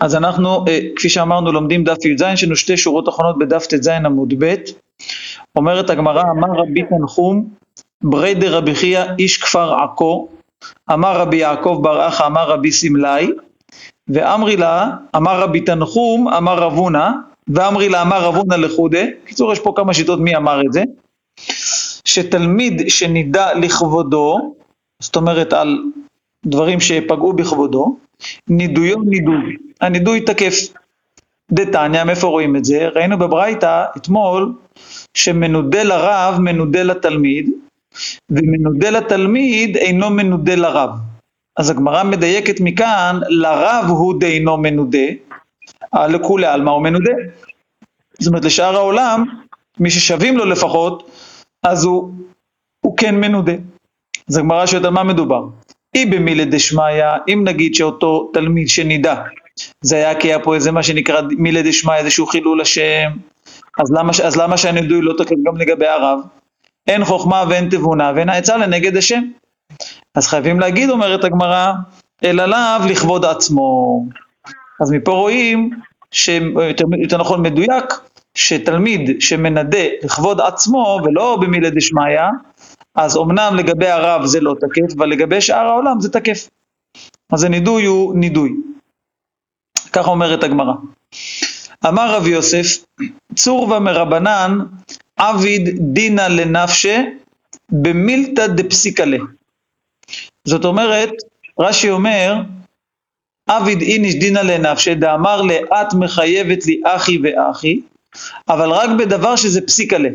אז אנחנו, אה, כפי שאמרנו, לומדים דף י"ז, יש לנו שתי שורות אחרונות בדף ט"ז עמוד ב', אומרת הגמרא, אמר רבי תנחום, ברי דרבי חייא איש כפר עכו, אמר רבי יעקב בר אחא, אמר רבי סמלי, ואמרי לה, אמר רבי תנחום, אמר רב הונא, ואמרי לה, אמר רב הונא לחודה, קיצור יש פה כמה שיטות מי אמר את זה, שתלמיד שנידע לכבודו, זאת אומרת על דברים שפגעו בכבודו, נידויו נידוי, הנידוי תקף. דתניא, מאיפה רואים את זה? ראינו בברייתא אתמול שמנודה לרב מנודה לתלמיד, ומנודה לתלמיד אינו מנודה לרב. אז הגמרא מדייקת מכאן, לרב הוא דאינו מנודה, לכולי עלמא הוא מנודה. זאת אומרת, לשאר העולם, מי ששווים לו לפחות, אז הוא, הוא כן מנודה. אז הגמרא שואלת על מה מדובר. אי במילי דשמיא, אם נגיד שאותו תלמיד שנידע, זה היה כי היה פה איזה מה שנקרא מילי דשמיא, איזשהו חילול השם, אז למה, אז למה שהנידוי לא תקף גם לגבי הרב? אין חוכמה ואין תבונה ואין העצה לנגד השם. אז חייבים להגיד, אומרת הגמרא, אלא לאו לכבוד עצמו. אז מפה רואים, יותר נכון מדויק, שתלמיד שמנדה לכבוד עצמו ולא במילי דשמיא, אז אמנם לגבי הרב זה לא תקף, אבל לגבי שאר העולם זה תקף. אז הנידוי הוא נידוי. ככה אומרת הגמרא. אמר רב יוסף, צורבה מרבנן עביד דינא לנפשה במילתא דפסיקה לה. זאת אומרת, רש"י אומר, עביד איניש דינא לנפשה דאמר לאת מחייבת לי אחי ואחי, אבל רק בדבר שזה פסיקה לה,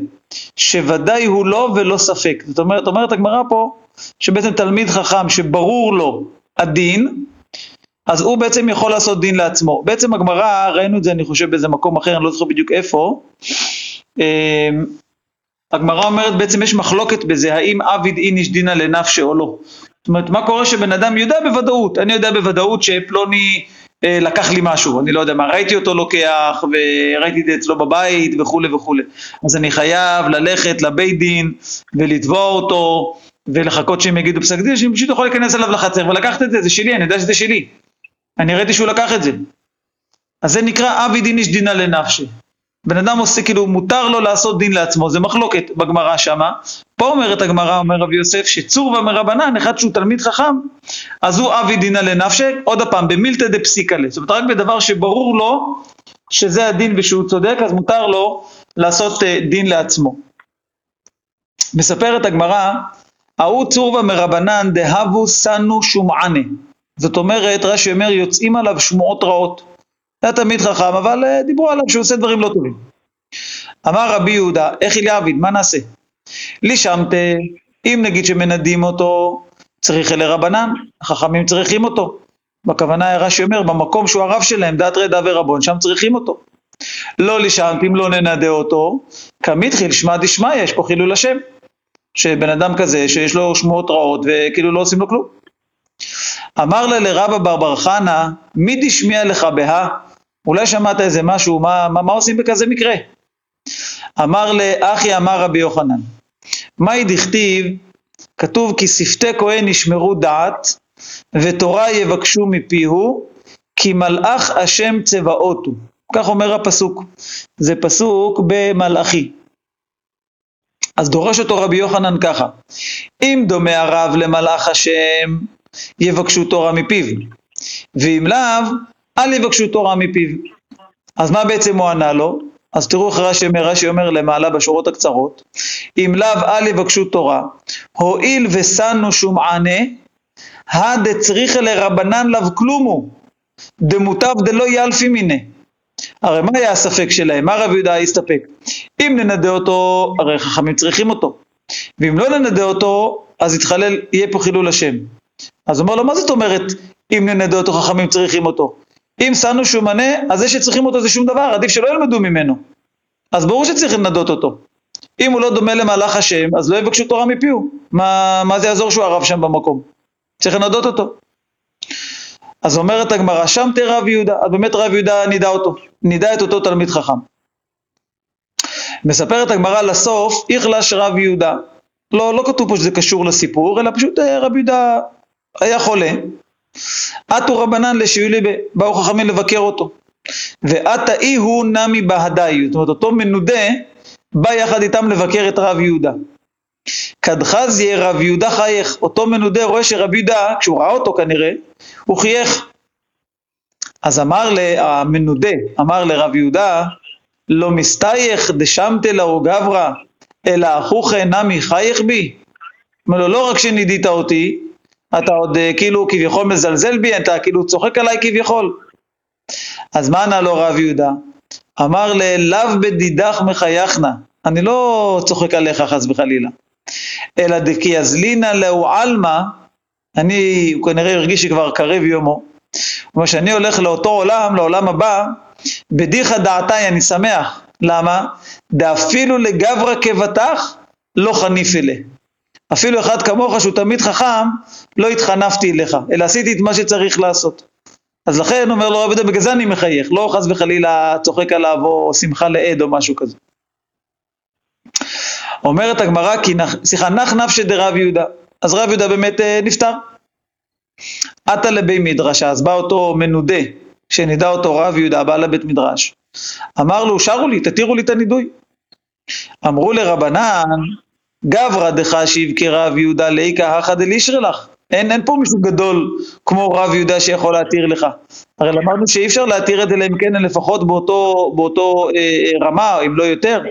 שוודאי הוא לא ולא ספק. זאת אומרת, אומרת הגמרא פה, שבעצם תלמיד חכם שברור לו הדין, אז הוא בעצם יכול לעשות דין לעצמו. בעצם הגמרא, ראינו את זה אני חושב באיזה מקום אחר, אני לא זוכר בדיוק איפה, אמ, הגמרא אומרת בעצם יש מחלוקת בזה, האם עביד איניש דינא לנפשה או לא. זאת אומרת, מה קורה שבן אדם יודע בוודאות, אני יודע בוודאות שפלוני אה, לקח לי משהו, אני לא יודע מה, ראיתי אותו לוקח וראיתי את זה אצלו בבית וכולי וכולי. אז אני חייב ללכת לבית דין ולתבוע אותו ולחכות שהם יגידו פסק דין, שאני פשוט יכול להיכנס אליו לחצר ולקחת את זה, זה שלי, אני יודע שזה שלי. אני ראיתי שהוא לקח את זה. אז זה נקרא אבי דין איש דינא לנפשי. בן אדם עושה, כאילו, מותר לו לעשות דין לעצמו, זה מחלוקת בגמרא שמה. פה אומרת הגמרא, אומר רבי יוסף, שצור ומרבנן, אחד שהוא תלמיד חכם, אז הוא אבי דינא לנפשי, עוד פעם, במילתא דפסיקה זאת אומרת, רק בדבר שברור לו שזה הדין ושהוא צודק, אז מותר לו לעשות uh, דין לעצמו. מספרת הגמרא, ההוא צור ומרבנן דהבו סנו שומענה. זאת אומרת, רש"י אומר, יוצאים עליו שמועות רעות. היה תלמיד חכם, אבל uh, דיברו עליו שהוא עושה דברים לא טובים. אמר רבי יהודה, איך אליעביד, מה נעשה? לישמתה, אם נגיד שמנדים אותו, צריך אלי רבנן, החכמים צריכים אותו. בכוונה רש"י אומר, במקום שהוא הרב שלהם, דת רדה ורבון, שם צריכים אותו. לא לישמת, אם לא ננדה אותו, כמתחיל שמע דשמיא, יש פה חילול השם. שבן אדם כזה, שיש לו שמועות רעות, וכאילו לא עושים לו כלום. אמר לה לרבא בר בר חנה, מי דשמיע לך בה? אולי שמעת איזה משהו, מה, מה, מה עושים בכזה מקרה? אמר לאחי אמר רבי יוחנן, מהי דכתיב, כתוב כי שפתי כהן ישמרו דעת, ותורה יבקשו מפיהו, כי מלאך השם צבאות הוא. כך אומר הפסוק. זה פסוק במלאכי. אז דורש אותו רבי יוחנן ככה, אם דומה הרב למלאך השם, יבקשו תורה מפיו, ואם לאו, אל יבקשו תורה מפיו. אז מה בעצם הוא ענה לו? אז תראו איך רש"י אומר, רש"י אומר למעלה בשורות הקצרות, אם לאו אל יבקשו תורה, הואיל ושנו שומענה, הדצריכה לרבנן לאו כלומו, דמוטב דלא ילפי מיני. הרי מה היה הספק שלהם? מה רב יהודה הסתפק? אם ננדה אותו, הרי חכמים צריכים אותו. ואם לא ננדה אותו, אז יתחלל, יהיה פה חילול השם. אז הוא אומר לו, מה זאת אומרת, אם ננדה אותו חכמים צריכים אותו? אם שנו שומנה, אז זה שצריכים אותו זה שום דבר, עדיף שלא ילמדו ממנו. אז ברור שצריך לנדות אותו. אם הוא לא דומה למהלך השם, אז לא יבקשו תורה מפיהו. מה, מה זה יעזור שהוא הרב שם במקום? צריך לנדות אותו. אז אומרת הגמרא, שם תראה רב יהודה, אז באמת רב יהודה נידע אותו, נידע את אותו תלמיד חכם. מספרת הגמרא לסוף, איכלש רב יהודה. לא, לא כתוב פה שזה קשור לסיפור, אלא פשוט אה, רב יהודה היה חולה, עטו רבנן לשיולי, באו חכמים לבקר אותו. ועתה אי הוא נמי בהדאי, זאת אומרת אותו מנודה בא יחד איתם לבקר את רב יהודה. כדחזיה רב יהודה חייך, אותו מנודה רואה שרב יהודה, כשהוא ראה אותו כנראה, הוא חייך. אז אמר המנודה, אמר לרב יהודה, לא מסתייך דשמתי לאו גברא, אלא אחוך נמי חייך בי. אומר לו, לא רק שנידית אותי, אתה עוד אה, כאילו כביכול מזלזל בי, אתה כאילו צוחק עליי כביכול. אז מה ענה לו רב יהודה? אמר לאליו בדידך מחייכנה, אני לא צוחק עליך חס וחלילה, אלא דכי אזלינא לאו עלמא, אני, הוא כנראה הרגיש שכבר קרב יומו, כמו שאני הולך לאותו עולם, לעולם הבא, בדיחא דעתי אני שמח, למה? דאפילו לגברא כבטח לא חניף אלה. אפילו אחד כמוך שהוא תמיד חכם, לא התחנפתי אליך, אלא עשיתי את מה שצריך לעשות. אז לכן אומר לו רבי יהודה, בגלל זה אני מחייך, לא חס וחלילה צוחק עליו או שמחה לעד או משהו כזה. אומרת הגמרא, סליחה, נח נפשי דרב יהודה. אז רב יהודה באמת אה, נפטר. עטה לבי מדרשה, אז בא אותו מנודה, שנידע אותו רב יהודה, בעל הבית מדרש. אמר לו, שרו לי, תתירו לי את הנידוי. אמרו לרבנן, גברא דחשיב כרב יהודה ליקה הכא דלישרי לך. אין, אין פה מישהו גדול כמו רב יהודה שיכול להתיר לך. הרי למדנו שאי אפשר להתיר את זה אלא אם כן לפחות באותו, באותו אה, אה רמה, אם לא יותר.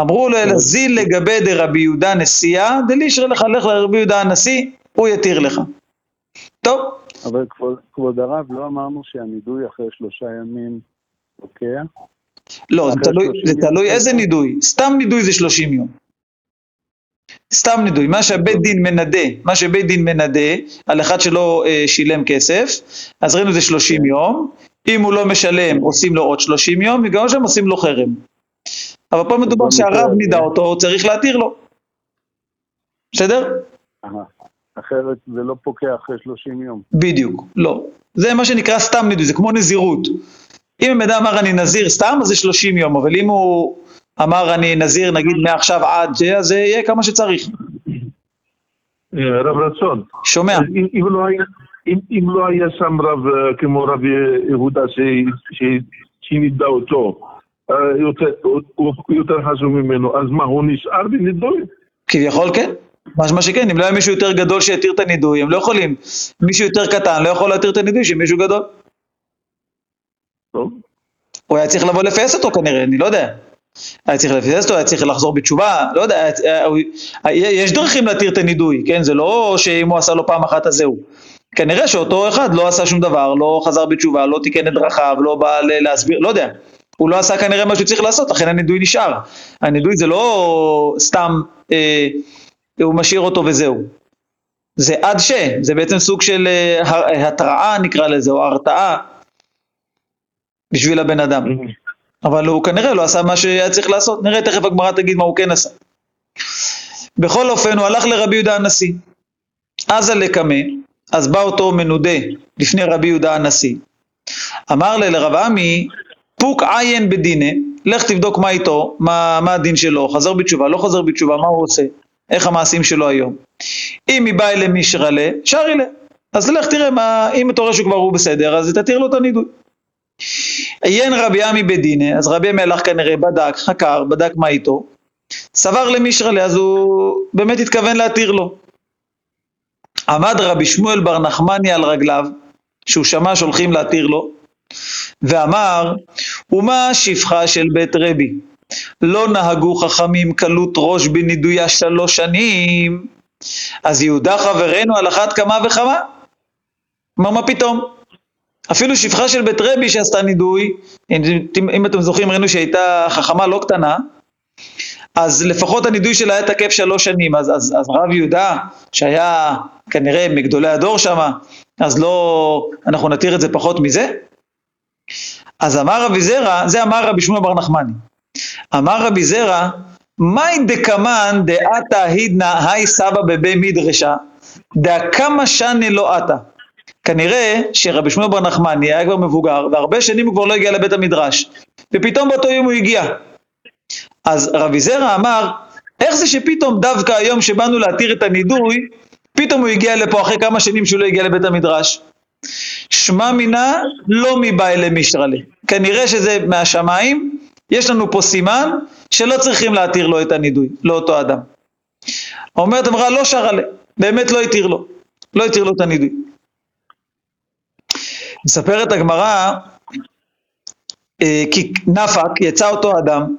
אמרו לו אלא זיל לגבי דרבי יהודה נשיאה, דלישרי לך, לך לרבי יהודה הנשיא, הוא יתיר לך. טוב. אבל כבוד, כבוד הרב, לא אמרנו שהנידוי אחרי שלושה ימים פוקע? לא, זה תלוי, זה תלוי איזה נידוי. סתם נידוי זה שלושים יום. סתם נידוי, מה שבית דין מנדה, מה שבית דין מנדה על אחד שלא אה, שילם כסף, אז ראינו זה 30 יום, אם הוא לא משלם עושים לו עוד 30 יום, וגם שם עושים לו חרם. אבל פה מדובר שהרב נידה אותו, הוא צריך להתיר לו. בסדר? אחרת זה לא פוקע אחרי 30 יום. בדיוק, לא. זה מה שנקרא סתם נידוי, זה כמו נזירות. אם בן אדם אמר אני נזיר סתם, אז זה 30 יום, אבל אם הוא אמר אני נזיר נגיד מעכשיו עד זה, אז זה יהיה כמה שצריך. אה, רב רצון. שומע. אם לא היה, אם, אם לא היה שם רב אה, כמו רב יהודה שנידע אותו, אה, יותר, הוא יותר חשוב ממנו, אז מה, הוא נשאר בנידוי? כביכול כן. משמע שכן, אם לא היה מישהו יותר גדול שיתיר את הנידוי, הם לא יכולים. מישהו יותר קטן לא יכול להתיר את הנידוי של מישהו גדול. טוב. הוא היה צריך לבוא לפייס אותו כנראה, אני לא יודע. היה צריך לפייס אותו, היה צריך לחזור בתשובה, לא יודע, יש דרכים להתיר את הנידוי, כן? זה לא שאם הוא עשה לו פעם אחת אז זהו. כנראה שאותו אחד לא עשה שום דבר, לא חזר בתשובה, לא תיקן את דרכיו, לא בא להסביר, לא יודע. הוא לא עשה כנראה מה שהוא צריך לעשות, לכן הנידוי נשאר. הנידוי זה לא סתם, אה, הוא משאיר אותו וזהו. זה עד ש, זה בעצם סוג של אה, התראה נקרא לזה, או הרתעה בשביל הבן אדם. אבל הוא כנראה לא עשה מה שהיה צריך לעשות, נראה תכף הגמרא תגיד מה הוא כן עשה. בכל אופן הוא הלך לרבי יהודה הנשיא. אז הלקמה, אז בא אותו מנודה לפני רבי יהודה הנשיא. אמר לה לרב עמי, פוק עיין בדינה, לך תבדוק מה איתו, מה, מה הדין שלו, חזר בתשובה, לא חזר בתשובה, מה הוא עושה, איך המעשים שלו היום. אם היא באה אלה מישרא לה, שרי לה. אז לך תראה מה, אם אתה רואה שהוא כבר הוא בסדר, אז תתיר לו את הנידוי. עיין רבי עמי בדינה, אז רבי עמי הלך כנראה, בדק, חקר, בדק מה איתו, סבר למישראלה, אז הוא באמת התכוון להתיר לו. עמד רבי שמואל בר נחמני על רגליו, שהוא שמע שהולכים להתיר לו, ואמר, ומה שפחה של בית רבי? לא נהגו חכמים קלות ראש בנידויה שלוש שנים, אז יהודה חברנו על אחת כמה וכמה? אמר מה פתאום? אפילו שפחה של בית רבי שעשתה נידוי, אם אתם זוכרים ראינו שהייתה חכמה לא קטנה, אז לפחות הנידוי שלה היה תקף שלוש שנים, אז, אז, אז רב יהודה, שהיה כנראה מגדולי הדור שם, אז לא, אנחנו נתיר את זה פחות מזה? אז אמר רבי זרע, זה אמר רבי שמואל בר נחמני, אמר רבי זרע, מאי דקמן דעתה הידנא היי סבא בבי מדרשה, דקמה שני לא עתה. כנראה שרבי שמואל בר נחמני היה כבר מבוגר, והרבה שנים הוא כבר לא הגיע לבית המדרש, ופתאום באותו יום הוא הגיע. אז רבי זרע אמר, איך זה שפתאום דווקא היום שבאנו להתיר את הנידוי, פתאום הוא הגיע לפה אחרי כמה שנים שהוא לא הגיע לבית המדרש. שמע מינה לא מבעי למישראלה. כנראה שזה מהשמיים, יש לנו פה סימן שלא צריכים להתיר לו את הנידוי, לאותו אדם. אומרת אמרה לא שרה באמת לא התיר לו, לא התיר לו את הנידוי. מספרת הגמרא, אה, כי נפק, יצא אותו אדם,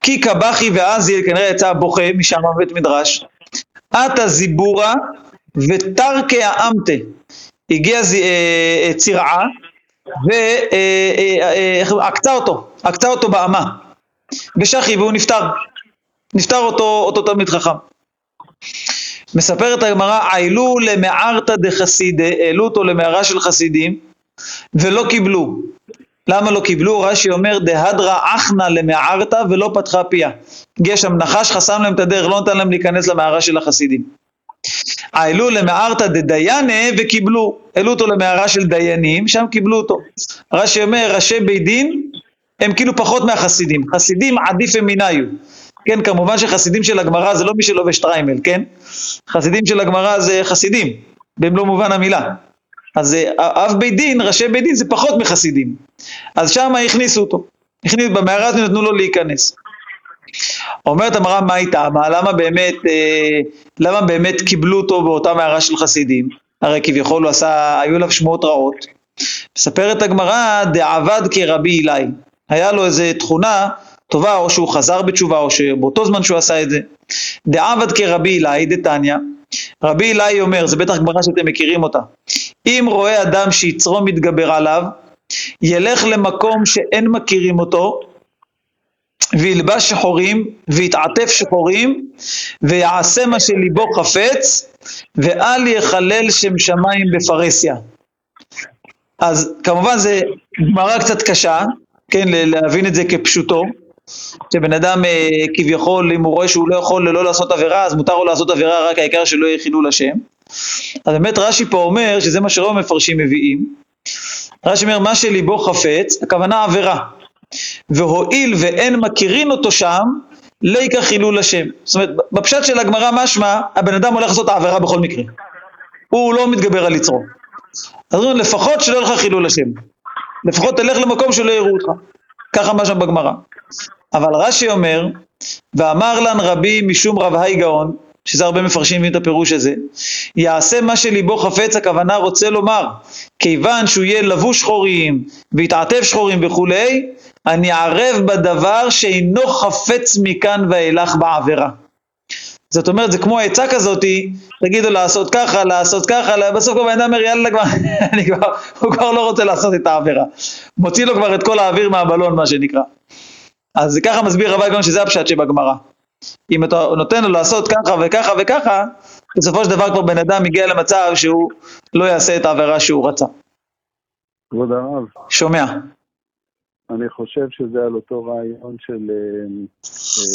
כי קבחי ואזיל כנראה יצא בוכה משם בבית מדרש, עתה זיבורה ותרקי האמתה, הגיע אה, אה, צירעה ועקצה אותו, עקצה אותו באמה, בשחי והוא נפטר, נפטר אותו, אותו תלמיד חכם. מספרת הגמרא, עילו למערתא דחסידה, העלו אותו למערה של חסידים, ולא קיבלו. למה לא קיבלו? רש"י אומר, דהדרא אחנא למערתא ולא פתחה פיה. הגיע שם נחש, חסם להם את הדרך, לא נתן להם להיכנס למערה של החסידים. העלו למערתא דדיינה וקיבלו, העלו אותו למערה של דיינים, שם קיבלו אותו. רש"י אומר, ראשי בית דין הם כאילו פחות מהחסידים, חסידים עדיפי מינייהו. כן, כמובן שחסידים של הגמרא זה לא מי שלובש שטריימל, כן? חסידים של הגמרא זה חסידים, במלוא מובן המילה. אז אה, אב בית דין, ראשי בית דין זה פחות מחסידים. אז שם הכניסו אותו. הכניסו, במערה הזאת נתנו לו להיכנס. אומרת הגמרא מה הייתה? מה, למה באמת, אה, למה באמת קיבלו אותו באותה מערה של חסידים? הרי כביכול הוא עשה, היו עליו שמועות רעות. מספרת הגמרא, דעבד כרבי אילי. היה לו איזה תכונה טובה, או שהוא חזר בתשובה, או שבאותו זמן שהוא עשה את זה. דעבד כרבי אילי, דתניא. רבי אילי אומר, זה בטח גמרא שאתם מכירים אותה. אם רואה אדם שיצרו מתגבר עליו, ילך למקום שאין מכירים אותו, וילבש שחורים, ויתעטף שחורים, ויעשה מה שליבו חפץ, ואל יחלל שם שמיים בפרהסיה. אז כמובן זה גמרא קצת קשה, כן, להבין את זה כפשוטו, שבן אדם אה, כביכול, אם הוא רואה שהוא לא יכול לא לעשות עבירה, אז מותר לו לעשות עבירה, רק העיקר שלא יהיה חילול השם. אז באמת רש"י פה אומר, שזה מה שרוב המפרשים מביאים, רש"י אומר, מה שליבו חפץ, הכוונה עבירה. והואיל ואין מכירין אותו שם, ליקה חילול השם. זאת אומרת, בפשט של הגמרא משמע, הבן אדם הולך לעשות העבירה בכל מקרה. הוא לא מתגבר על יצרו. אז אומרים, לפחות שלא יהיה לך חילול השם. לפחות תלך למקום שלא יראו אותך. ככה שם בגמרא. אבל רש"י אומר, ואמר לן רבי משום רב היי גאון, שזה הרבה מפרשים מביאים את הפירוש הזה, יעשה מה שליבו חפץ, הכוונה רוצה לומר, כיוון שהוא יהיה לבוש שחורים, ויתעטף שחורים וכולי, אני ערב בדבר שאינו חפץ מכאן ואילך בעבירה. זאת אומרת, זה כמו עצה כזאתי, תגידו לעשות ככה, לעשות ככה, בסוף כל בן אדם אומר, יאללה כבר, אני כבר, הוא כבר לא רוצה לעשות את העבירה. מוציא לו כבר את כל האוויר מהבלון, מה שנקרא. אז ככה מסביר רבי גאון שזה הפשט שבגמרא. אם אתה נותן לו לעשות ככה וככה וככה, בסופו של דבר כבר בן אדם מגיע למצב שהוא לא יעשה את העבירה שהוא רצה. כבוד הרב. שומע. אני חושב שזה על אותו רעיון של, אה,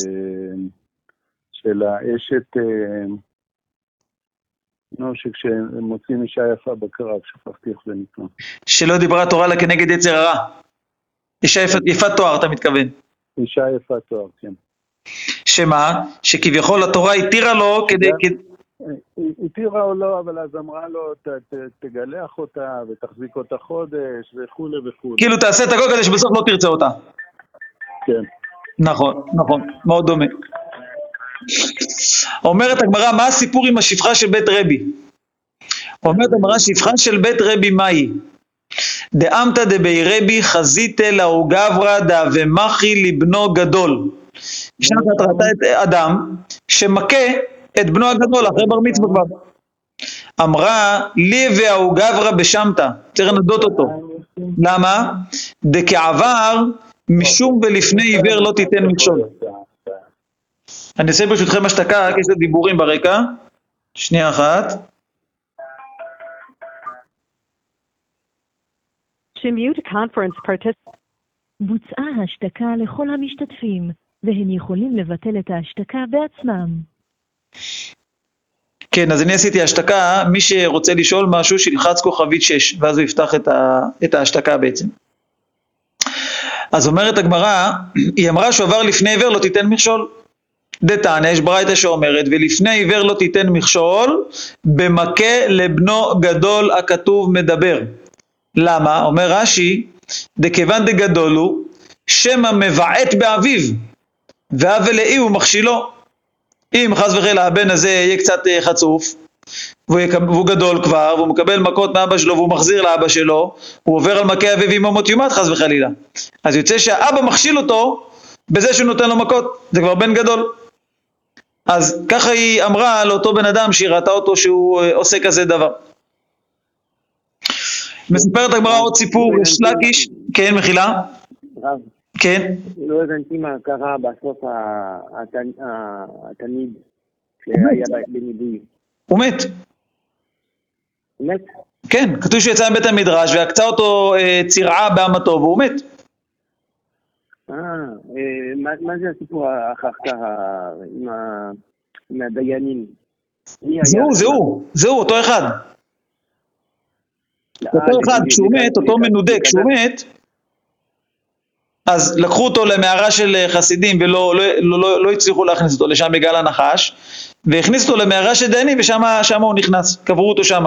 אה, של האשת, אה, נו, שכשמוצאים אישה יפה בקרב, שכחתי איך זה נקרא. שלא דיברה תורה לה כנגד יצר הרע. אישה יפת תואר, אתה מתכוון. אישה יפת תואר, כן. שמה? שכביכול התורה התירה לו כדי... התירה או לא, אבל אז אמרה לו, ת, ת, תגלח אותה ותחזיק אותה חודש וכולי וכולי. כאילו תעשה את הכל כדי שבסוף לא תרצה אותה. כן. נכון, נכון, מאוד דומה. אומרת הגמרא, מה הסיפור עם השפחה של בית רבי? אומרת הגמרא, שפחה של בית רבי מהי? דאמתא דבי רבי חזיתא לאו גברא דאבמחי לבנו גדול. ישנה מטרתה את אדם שמכה את בנו הגדול אחרי בר מצווה כבר. אמרה לי והוא גברא בשמתא, צריך לנדות אותו. למה? דכעבר משום ולפני עיוור לא תיתן מכשול. אני אעשה ברשותכם השתקה, כי יש דיבורים ברקע. שנייה אחת. בוצעה השתקה לכל המשתתפים. והם יכולים לבטל את ההשתקה בעצמם. כן, אז אני עשיתי השתקה, מי שרוצה לשאול משהו שילחץ כוכבית 6, ואז הוא יפתח את, ה, את ההשתקה בעצם. אז אומרת הגמרא, היא אמרה שהוא עבר לפני עבר לא תיתן מכשול. דתניא, יש ברייתא שאומרת, ולפני עיוור לא תיתן מכשול, במכה לבנו גדול הכתוב מדבר. למה? אומר רש"י, דכיוון דגדול הוא, שמא מבעט באביו, ואב ולאי הוא מכשילו. אם חס וחלילה הבן הזה יהיה קצת אה, חצוף, והוא, יקב, והוא גדול כבר, והוא מקבל מכות מאבא שלו והוא מחזיר לאבא שלו, הוא עובר על מכה אביו עם אמות יומת חס וחלילה. אז יוצא שהאבא מכשיל אותו בזה שהוא נותן לו מכות, זה כבר בן גדול. אז ככה היא אמרה לאותו בן אדם שהיא ראתה אותו שהוא אה, עושה כזה דבר. מספרת הגמרא עוד סיפור, יש לקיש, כן מחילה, רב, כן, לא הבנתי מה קרה בסוף התלמיד שהיה ב- בנידוי. הוא מת, מת? כן, כתוב שהוא יצא מבית המדרש ועקצה אותו אה, צירעה באמתו והוא מת. אה, אה, מה זה הסיפור אחר כך עם הדיינים? מי היה? זה הוא, זה הוא, זה הוא, אותו אחד. אה, אותו אחד, לגבי- כשהוא מת, אותו מנודה, כשהוא מת, אז לקחו אותו למערה של אה, חסידים ולא לא, לא, לא, לא הצליחו להכניס אותו לשם בגלל הנחש, והכניסו אותו למערה של דיינים ושם שם הוא נכנס, קברו אותו שם.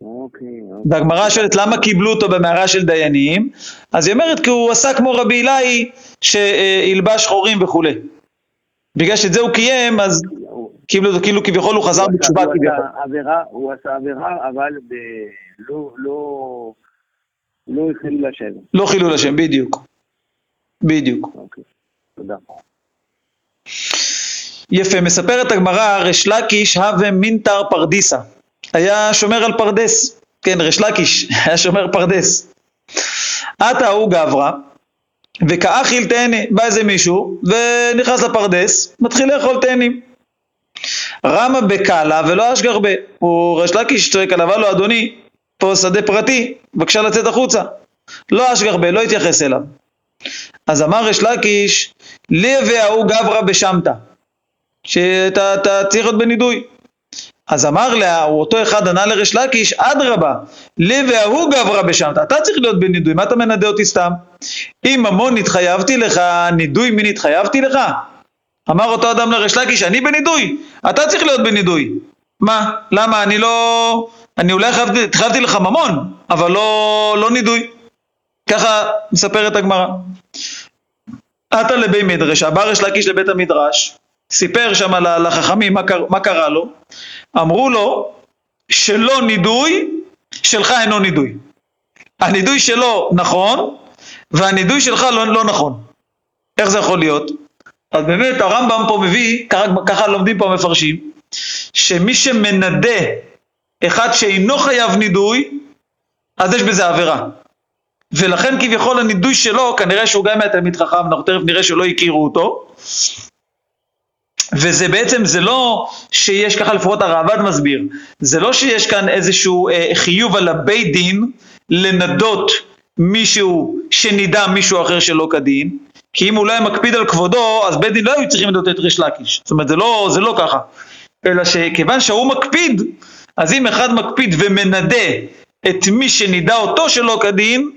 אוקיי, אוקיי. והגמרא שואלת למה קיבלו אותו במערה של דיינים, אז היא אומרת כי הוא עשה כמו רבי אילאי שהלבש שחורים וכולי. בגלל שאת זה הוא קיים, אז כאילו, כאילו כביכול הוא חזר בתשובה הוא כביכול. הוא עשה עבירה, אבל ב- לא, לא, החליל לשם. לא חילול השם, בדיוק. בדיוק. אוקיי, תודה. יפה, מספרת הגמרא, ריש לקיש הווה מינתר פרדיסה. היה שומר על פרדס. כן, ריש לקיש, היה שומר פרדס. עתה ההוא גברא, וכאכיל תאנה. בא איזה מישהו, ונכנס לפרדס, מתחיל לאכול תאנים. רמה בקאלה ולא אשגרבה. הוא ריש לקיש צועק עליו, הלו אדוני, פה שדה פרטי, בבקשה לצאת החוצה. לא אשגרבה, לא התייחס אליו. אז אמר ריש לקיש, לי וההוא גברא בשמתא. שאתה אתה צריך להיות בנידוי. אז אמר לה, אותו אחד ענה לריש לקיש, אדרבה, לי וההוא גברא בשמתא, אתה צריך להיות בנידוי, מה אתה מנדה אותי סתם? אם ממון התחייבתי לך, נידוי מין התחייבתי לך? אמר אותו אדם לריש לקיש, אני בנידוי, אתה צריך להיות בנידוי. מה? למה? אני לא... אני אולי חייבתי, התחייבתי לך ממון, אבל לא, לא נידוי. ככה מספרת הגמרא. עתה לבי מדרש, בא ריש לקיש לבית המדרש, סיפר שם לחכמים מה, קר, מה קרה לו, אמרו לו שלא נידוי, שלך אינו נידוי. הנידוי שלו נכון, והנידוי שלך לא, לא נכון. איך זה יכול להיות? אז באמת הרמב"ם פה מביא, ככה, ככה לומדים פה המפרשים, שמי שמנדה אחד שאינו חייב נידוי, אז יש בזה עבירה. ולכן כביכול הנידוי שלו, כנראה שהוא גם היה תלמיד חכם, אנחנו תכף נראה שלא הכירו אותו. וזה בעצם, זה לא שיש, ככה לפחות הרעב"ד מסביר, זה לא שיש כאן איזשהו אה, חיוב על הבית דין לנדות מישהו שנידע מישהו אחר שלא כדין, כי אם הוא לא היה מקפיד על כבודו, אז בית דין לא היו צריכים לנדות את ריש לקיש. זאת אומרת, זה לא, זה לא ככה. אלא שכיוון שהוא מקפיד, אז אם אחד מקפיד ומנדה את מי שנידע אותו שלא כדין,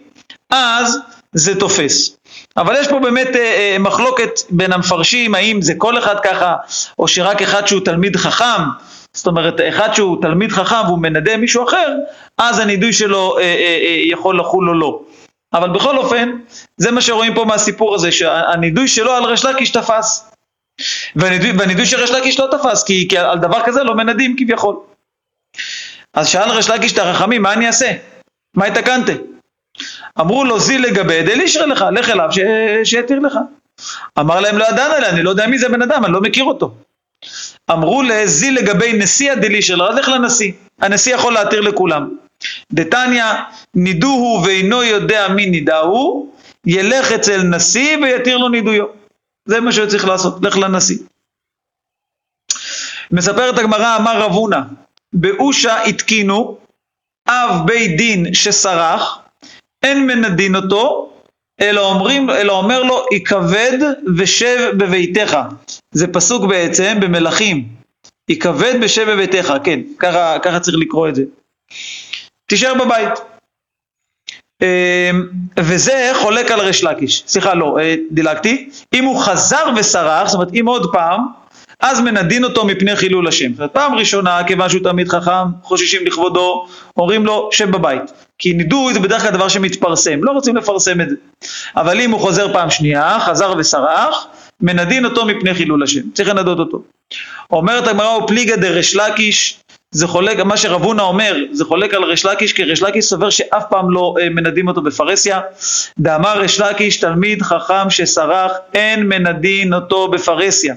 אז זה תופס. אבל יש פה באמת אה, אה, מחלוקת בין המפרשים, האם זה כל אחד ככה, או שרק אחד שהוא תלמיד חכם, זאת אומרת, אחד שהוא תלמיד חכם והוא מנדה מישהו אחר, אז הנידוי שלו אה, אה, אה, יכול לחול או לא. אבל בכל אופן, זה מה שרואים פה מהסיפור הזה, שהנידוי שלו על ריש לקיש תפס. והנידוי, והנידוי של ריש לקיש לא תפס, כי, כי על דבר כזה לא מנדים כביכול. אז שאל ריש לקיש את החכמים, מה אני אעשה? מה התקנתם? אמרו לו זי לגבי דלישר לך, לך אליו ש... שיתיר לך. אמר להם לא ידענו עליה, אני לא יודע מי זה בן אדם, אני לא מכיר אותו. אמרו לזי לגבי נשיא הדלישר לך, אז לך לנשיא. הנשיא יכול להתיר לכולם. דתניא, נידוהו ואינו יודע מי נידהו, ילך אצל נשיא ויתיר לו נידויו. זה מה שהוא צריך לעשות, לך לנשיא. מספרת הגמרא, אמר רב הונא, באושה התקינו אב בית דין שסרח, אין מנדין אותו, אלא, אומרים, אלא אומר לו, יכבד ושב בביתך. זה פסוק בעצם במלכים. יכבד ושב בביתך, כן, ככה, ככה צריך לקרוא את זה. תישאר בבית. וזה חולק על ריש לקיש, סליחה לא, אה, דילגתי, אם הוא חזר וסרח, זאת אומרת אם עוד פעם, אז מנדין אותו מפני חילול השם. זאת פעם ראשונה, כיוון שהוא תלמיד חכם, חוששים לכבודו, אומרים לו, שב בבית. כי נידוי זה בדרך כלל דבר שמתפרסם, לא רוצים לפרסם את זה. אבל אם הוא חוזר פעם שנייה, חזר וסרח, מנדין אותו מפני חילול השם. צריך לנדות אותו. אומרת הגמרא, פליגא דרש לקיש, זה חולק, מה שרב הונא אומר, זה חולק על ריש לקיש, כי ריש לקיש סובר שאף פעם לא אה, מנדים אותו בפרהסיה. דאמר ריש לקיש, תלמיד חכם שסרח, אין מנדין אותו בפרהסיה.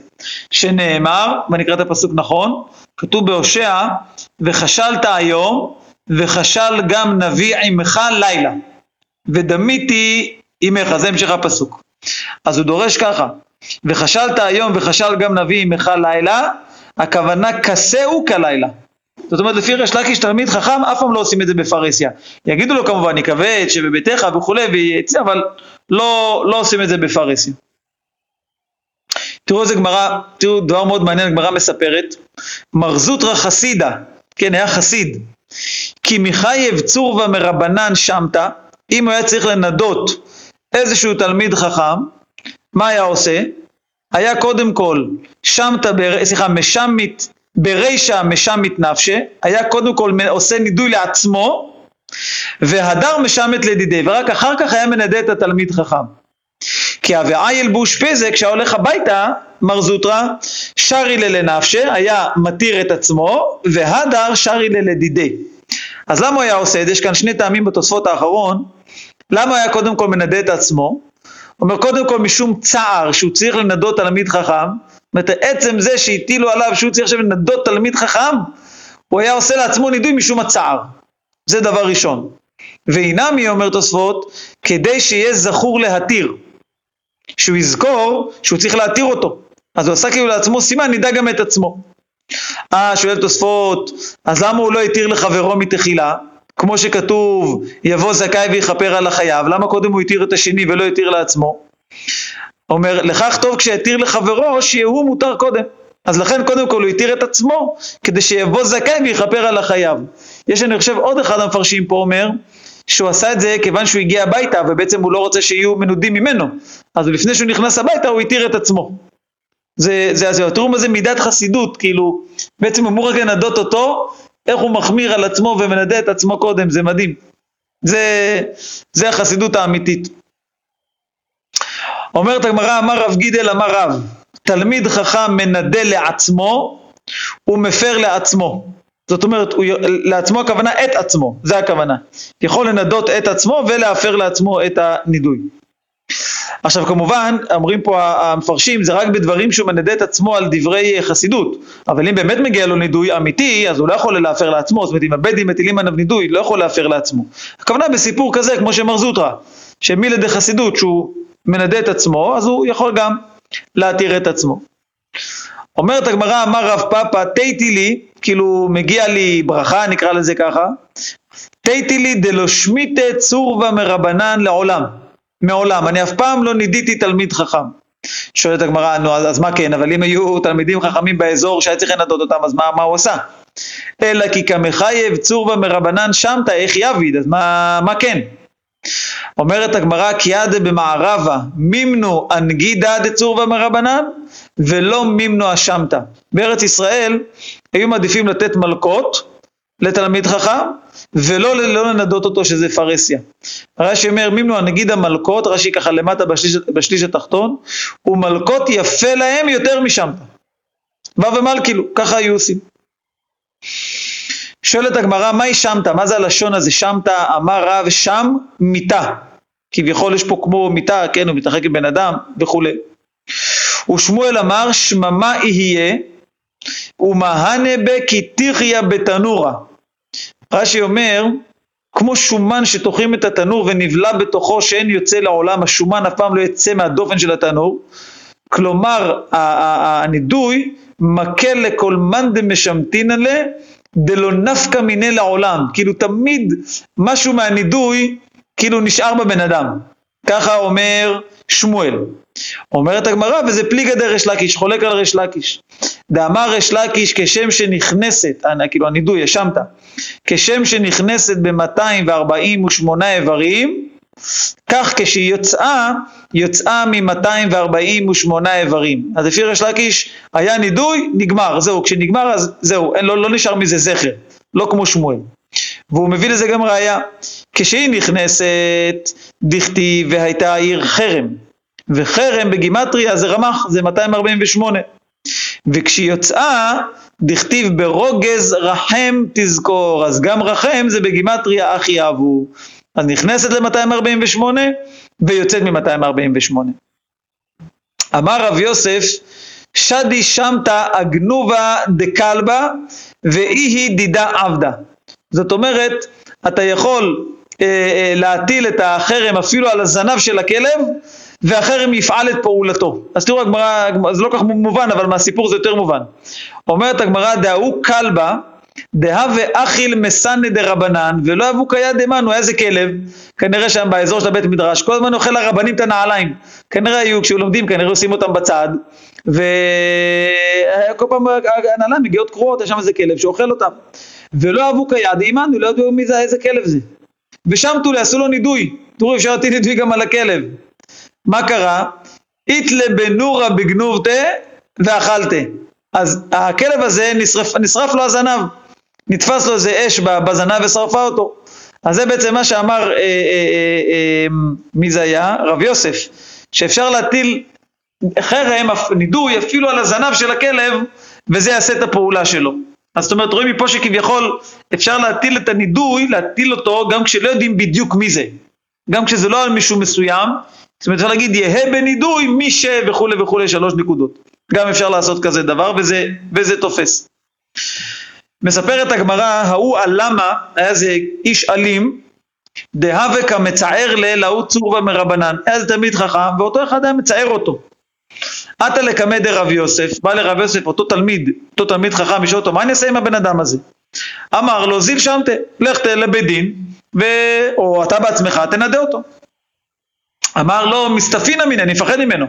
שנאמר, ואני אקרא את הפסוק נכון, כתוב בהושע, וחשלת היום, וחשל גם נביא עמך לילה, ודמיתי עמך, זה המשך הפסוק. אז הוא דורש ככה, וחשלת היום וחשל גם נביא עמך לילה, הכוונה כסהו כלילה. זאת אומרת לפי ריש לקיש תלמיד חכם אף פעם לא עושים את זה בפרהסיה. יגידו לו כמובן יכבד שבביתך וכולי ויצא אבל לא, לא עושים את זה בפרהסיה. תראו איזה גמרא, תראו דבר מאוד מעניין, הגמרא מספרת, מר זוטרא חסידה, כן היה חסיד, כי מחייב צורבה מרבנן שמתה, אם הוא היה צריך לנדות איזשהו תלמיד חכם, מה היה עושה? היה קודם כל שמתה, סליחה, משמית ברישא משמית נפשה, היה קודם כל עושה נידוי לעצמו, והדר משמת לדידי, ורק אחר כך היה מנדה את התלמיד חכם. כי אביעי אלבוש פזה, כשהיה הולך הביתה, מר זוטרא, שרי ללנפשה, היה מתיר את עצמו, והדר שרי ללדידי. אז למה הוא היה עושה את זה? יש כאן שני טעמים בתוספות האחרון. למה היה קודם כל מנדה את עצמו? אומר קודם כל משום צער שהוא צריך לנדות תלמיד חכם, אומרת, עצם זה שהטילו עליו שהוא צריך עכשיו לנדות תלמיד חכם, הוא היה עושה לעצמו נידוי משום הצער. זה דבר ראשון. ואינמי, אומר תוספות, כדי שיהיה זכור להתיר. שהוא יזכור שהוא צריך להתיר אותו. אז הוא עשה כאילו לעצמו סימן, נדע גם את עצמו. אה, שואל תוספות, אז למה הוא לא התיר לחברו מתחילה? כמו שכתוב, יבוא זכאי ויכפר על החייב, למה קודם הוא התיר את השני ולא התיר לעצמו? אומר, לכך טוב כשיתיר לחברו, שיהיה הוא מותר קודם. אז לכן קודם כל הוא התיר את עצמו, כדי שיבוא זכאי ויכפר על החייב. יש אני חושב עוד אחד המפרשים פה אומר, שהוא עשה את זה כיוון שהוא הגיע הביתה, ובעצם הוא לא רוצה שיהיו מנודים ממנו. אז לפני שהוא נכנס הביתה הוא התיר את עצמו. זה, זה, זה, תראו מה זה מידת חסידות, כאילו, בעצם אמור רק לנדות אותו, איך הוא מחמיר על עצמו ומנדה את עצמו קודם, זה מדהים. זה, זה החסידות האמיתית. אומרת הגמרא, אמר רב גידל, אמר רב, תלמיד חכם מנדה לעצמו ומפר לעצמו. זאת אומרת, הוא, לעצמו הכוונה את עצמו, זה הכוונה. יכול לנדות את עצמו ולהפר לעצמו את הנידוי. עכשיו כמובן, אומרים פה המפרשים, זה רק בדברים שהוא מנדה את עצמו על דברי חסידות, אבל אם באמת מגיע לו נידוי אמיתי, אז הוא לא יכול להפר לעצמו, זאת אומרת אם הבדים מטילים עליו נידוי, לא יכול להפר לעצמו. הכוונה בסיפור כזה, כמו שמר זוטרא, שמילדי חסידות, שהוא מנדה את עצמו, אז הוא יכול גם להתיר את עצמו. אומרת הגמרא, אמר רב פאפא, תיתי לי, כאילו מגיע לי ברכה, נקרא לזה ככה, תיתי לי דלא שמיטה צורבה מרבנן לעולם, מעולם, אני אף פעם לא נידיתי תלמיד חכם. שואלת הגמרא, נו אז, אז מה כן, אבל אם היו תלמידים חכמים באזור שהיה צריך לנדות אותם, אז מה, מה הוא עשה? אלא כי כמחייב צורבה מרבנן שמתא, איך יביד, אז מה, מה כן? אומרת הגמרא קיאדה במערבה מימנו אנגידה דצורבה מרבנן ולא מימנו אשמתא. בארץ ישראל היו מעדיפים לתת מלקות לתלמיד חכם ולא לא לנדות אותו שזה פרהסיה. רש"י אומר מימנו הנגיד המלקות, רש"י ככה למטה בשליש, בשליש התחתון, ומלקות יפה להם יותר משמתא. ו' ומלכילו, ככה היו עושים. שואלת הגמרא, מהי שמתא? מה זה הלשון הזה? שמתא, אמר רב, שם מיתה. כביכול יש פה כמו מיתה, כן, הוא מתרחק עם בן אדם וכולי. ושמואל אמר, שממה יהיה, ומהנה בה כי תחיה בתנורה. רש"י אומר, כמו שומן שטוחים את התנור ונבלע בתוכו שאין יוצא לעולם, השומן אף פעם לא יצא מהדופן של התנור. כלומר, הנידוי מקל לכל מאן דמשמתינא לה דלא נפקא מיניה לעולם, כאילו תמיד משהו מהנידוי כאילו נשאר בבן אדם, ככה אומר שמואל. אומרת הגמרא, וזה פליגא דריש לקיש, חולק על ריש לקיש. דאמר ריש לקיש כשם שנכנסת, אה, כאילו הנידוי, האשמת, כשם שנכנסת ב-248 איברים, כך כשהיא יוצאה, יוצאה מ-248 איברים. אז לפי ריש לקיש היה נידוי, נגמר, זהו, כשנגמר אז זהו, אין, לא, לא נשאר מזה זכר, לא כמו שמואל. והוא מביא לזה גם ראייה. כשהיא נכנסת, דכתיב והייתה העיר חרם, וחרם בגימטריה זה רמ"ח, זה 248. וכשהיא יוצאה, דכתיב ברוגז רחם תזכור, אז גם רחם זה בגימטריה אחי יאהבו. אז נכנסת ל-248 ויוצאת מ-248. אמר רב יוסף, שדי שמתה אגנובה דקלבה ואי היא דידה עבדה. זאת אומרת, אתה יכול אה, אה, להטיל את החרם אפילו על הזנב של הכלב, והחרם יפעל את פעולתו. אז תראו הגמרא, זה לא כך מובן, אבל מהסיפור זה יותר מובן. אומרת הגמרא, דהאו כלבה, דהווה אכיל מסנא דרבנן, ולא אבו קיה דמנו, איזה כלב, כנראה שם באזור של הבית מדרש, כל הזמן אוכל לרבנים את הנעליים. כנראה היו, כשהיו לומדים, כנראה עושים אותם בצד, וכל פעם הנעליים מגיעות קרועות, יש שם איזה כלב שאוכל אותם. ולא אבו קיה דאימנו, לא ידעו מי זה, איזה כלב זה. ושם תולי, עשו לו נידוי. תראו, אפשר להטיל נידוי גם על הכלב. מה קרה? איתלה בנורה בגנובתה ואכלתה. אז הכלב הזה נשרף, נשרף לו הזנב, נתפס לו איזה אש בזנב ושרפה אותו. אז זה בעצם מה שאמר, אה, אה, אה, אה, מי זה היה? רב יוסף, שאפשר להטיל חרם, נידוי, אפילו על הזנב של הכלב, וזה יעשה את הפעולה שלו. אז זאת אומרת, רואים מפה שכביכול אפשר להטיל את הנידוי, להטיל אותו גם כשלא יודעים בדיוק מי זה. גם כשזה לא על מישהו מסוים, זאת אומרת, אפשר להגיד יהא בנידוי מי ש... וכולי וכולי, שלוש נקודות. גם אפשר לעשות כזה דבר, וזה, וזה תופס. מספרת הגמרא, ההוא הלמה, היה איזה איש אלים, דהווה כמצער ל... להוא צורבה מרבנן. היה איזה תלמיד חכם, ואותו אחד היה מצער אותו. עתה לקמא דרב יוסף, בא לרב יוסף, אותו תלמיד, אותו תלמיד חכם, ישאל אותו, מה אני אעשה עם הבן אדם הזה? אמר לו, זיל שמתה, לך לבית דין, ו... או אתה בעצמך תנדה אותו. אמר לו, מסתפינא מיניה, אני מפחד ממנו.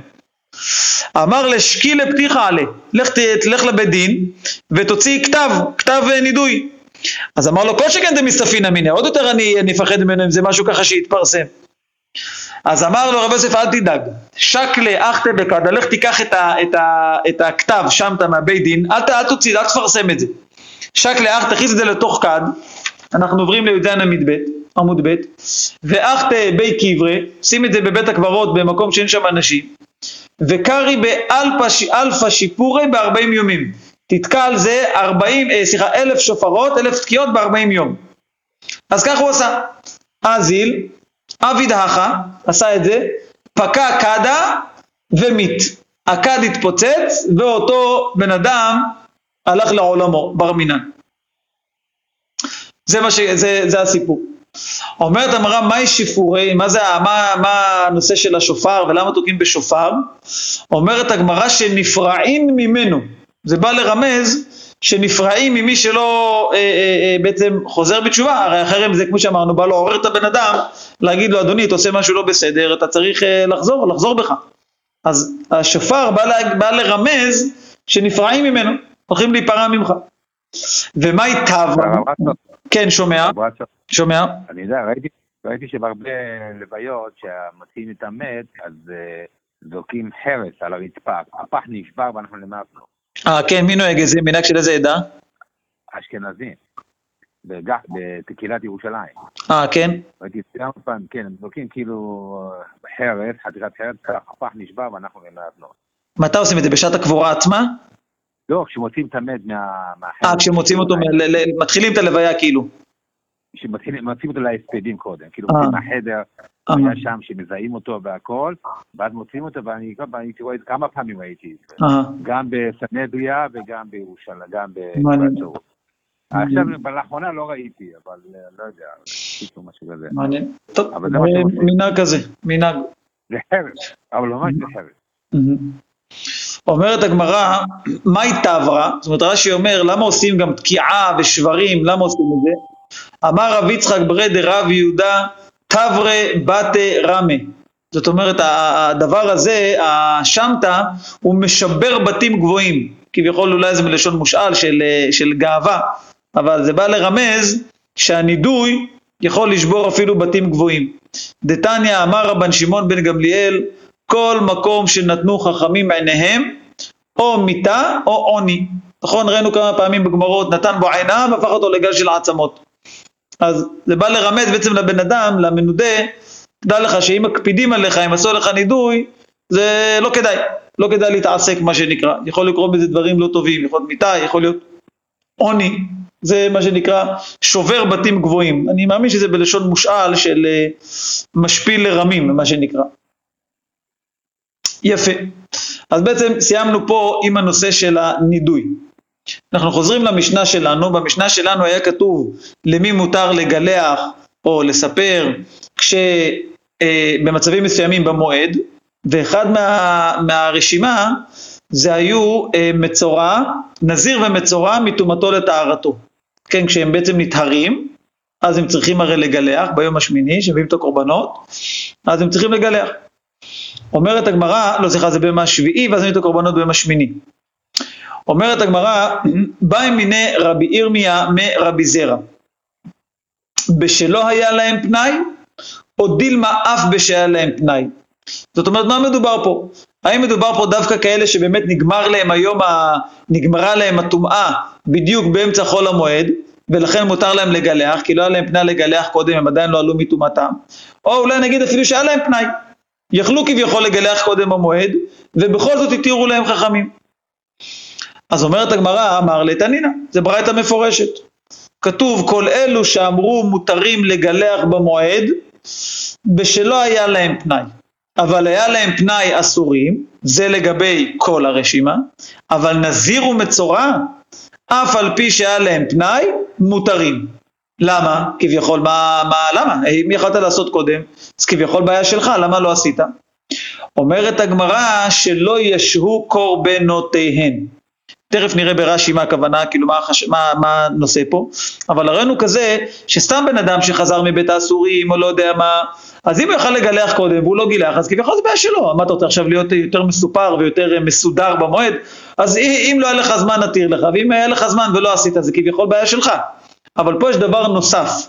אמר לשקי לפתיחה עלה, לך, לך לבית דין ותוציא כתב, כתב נידוי. אז אמר לו, כל שכן דמסתפינא מיניה, עוד יותר אני, אפחד ממנו אם זה משהו ככה שיתפרסם. אז אמר לו רב יוסף אל תדאג, שקלה אחתה בקדה, לך תיקח את, ה, את, ה, את הכתב שמת מהבית דין, אל, אל תוציא, אל תפרסם את זה. שקלה אחתה, תכניס את זה לתוך כד, אנחנו עוברים לי"ז עמוד ב', עמוד ב', ואחתה בי קברי, שים את זה בבית הקברות במקום שאין שם אנשים, וקרי באלפא שיפורי בארבעים יומים. תתקע על זה ארבעים, אה, סליחה, אלף שופרות, אלף תקיעות בארבעים יום. אז כך הוא עשה. אזיל, אביד הכה, עשה את זה, פקע קדה ומית. הכד התפוצץ ואותו בן אדם הלך לעולמו, בר מינן. זה, ש... זה, זה הסיפור. אומרת המראה, מהי שיפורי, מה, זה, מה, מה הנושא של השופר ולמה תוקעים בשופר? אומרת הגמרא שנפרעים ממנו. זה בא לרמז שנפרעים ממי שלא אה, אה, אה, בעצם חוזר בתשובה, הרי החרם זה כמו שאמרנו, בא לעורר את הבן אדם, להגיד לו אדוני אתה עושה משהו לא בסדר, אתה צריך אה, לחזור, לחזור בך. אז השופר בא, לה, בא לרמז שנפרעים ממנו, הולכים להיפרע ממך. ומהי תו? כן, שומע? שומע? אני יודע, ראיתי, ראיתי שבהרבה לוויות שהמציעים את המת, אז אה, זורקים חרס על הרצפה, הפח נשבר ואנחנו למטה. אה, כן, מי נוהג את זה? מנהג של איזה עדה? אשכנזים, בקהילת ירושלים. אה, כן? ראיתי כמה פעמים, כן, הם זורקים כאילו אה, חרס, חתיכת חרס, הפח נשבר ואנחנו למטה. מתי עושים את זה? בשעת הקבורה עצמה? לא, כשמוצאים את המת מה... אה, כשמוצאים אותו, מתחילים את הלוויה כאילו. שמוצאים אותו להספדים קודם, כאילו אה. מוצאים מהחדר, אה. היה שם שמזהים אותו והכל, ואז מוצאים אותו, ואני רואה כמה פעמים ראיתי את זה, אה, גם בסנהדריה וגם בירושלים, גם. בצורות. עכשיו, לאחרונה לא ראיתי, אבל לא יודע, קיצור משהו כזה. מעניין. טוב. מנהג כזה, מנהג. זה חרס, אבל ממש זה חרס. אומרת הגמרא, מהי תברא? זאת אומרת רש"י אומר, למה עושים גם תקיעה ושברים, למה עושים את זה? אמר רב יצחק ברי דרב יהודה, תברה בתה רמה. זאת אומרת, הדבר הזה, השמטה, הוא משבר בתים גבוהים. כביכול אולי זה מלשון מושאל של, של גאווה, אבל זה בא לרמז שהנידוי יכול לשבור אפילו בתים גבוהים. דתניא אמר רבן שמעון בן גמליאל, כל מקום שנתנו חכמים עיניהם, או מיתה או עוני. נכון, ראינו כמה פעמים בגמרות, נתן בו עיניו והפך אותו לגל של עצמות. אז זה בא לרמז בעצם לבן אדם, למנודה, תדע לך שאם מקפידים עליך, אם עשו לך נידוי, זה לא כדאי, לא כדאי להתעסק מה שנקרא, יכול לקרות בזה דברים לא טובים, יכול להיות מיתה, יכול להיות עוני, זה מה שנקרא שובר בתים גבוהים, אני מאמין שזה בלשון מושאל של אה, משפיל לרמים, מה שנקרא. יפה, אז בעצם סיימנו פה עם הנושא של הנידוי. אנחנו חוזרים למשנה שלנו, במשנה שלנו היה כתוב למי מותר לגלח או לספר כש... אה, במצבים מסוימים במועד, ואחד מה, מהרשימה זה היו אה, מצורע, נזיר ומצורע מטומאתו לטהרתו. כן, כשהם בעצם נטהרים, אז הם צריכים הרי לגלח ביום השמיני, שמביאים את הקורבנות, אז הם צריכים לגלח. אומרת הגמרא, לא סליחה, זה ביום השביעי, ואז מביאים את הקורבנות השמיני. אומרת הגמרא, בא מיני רבי ירמיה מרבי זרע, בשלא היה להם פנאי, או דילמה אף בשהיה להם פנאי. זאת אומרת, מה מדובר פה? האם מדובר פה דווקא כאלה שבאמת נגמר להם היום, ה... נגמרה להם הטומאה בדיוק באמצע חול המועד, ולכן מותר להם לגלח, כי לא היה להם פנאי לגלח קודם, הם עדיין לא עלו מטומאתם, או אולי נגיד אפילו שהיה להם פנאי. יכלו כביכול לגלח קודם במועד, ובכל זאת התירו להם חכמים. אז אומרת הגמרא, אמר לתנינא, זה ברייתא מפורשת. כתוב כל אלו שאמרו מותרים לגלח במועד, בשלא היה להם פנאי. אבל היה להם פנאי אסורים, זה לגבי כל הרשימה, אבל נזיר ומצורע, אף על פי שהיה להם פנאי, מותרים. למה? כביכול, מה, מה, למה? אם יכולת לעשות קודם, אז כביכול בעיה שלך, למה לא עשית? אומרת הגמרא שלא ישהו קורבנותיהן. תכף נראה ברש"י מה הכוונה, כאילו מה. מה, מה הנושא פה, אבל הראינו כזה שסתם בן אדם שחזר מבית האסורים או לא יודע מה, אז אם הוא יכל לגלח קודם והוא לא גילח, אז כביכול זה בעיה שלו, מה אתה רוצה עכשיו להיות יותר מסופר ויותר מסודר במועד, אז אם לא היה לך זמן נתיר לך, ואם היה לך זמן ולא עשית, זה כביכול בעיה שלך. אבל פה יש דבר נוסף,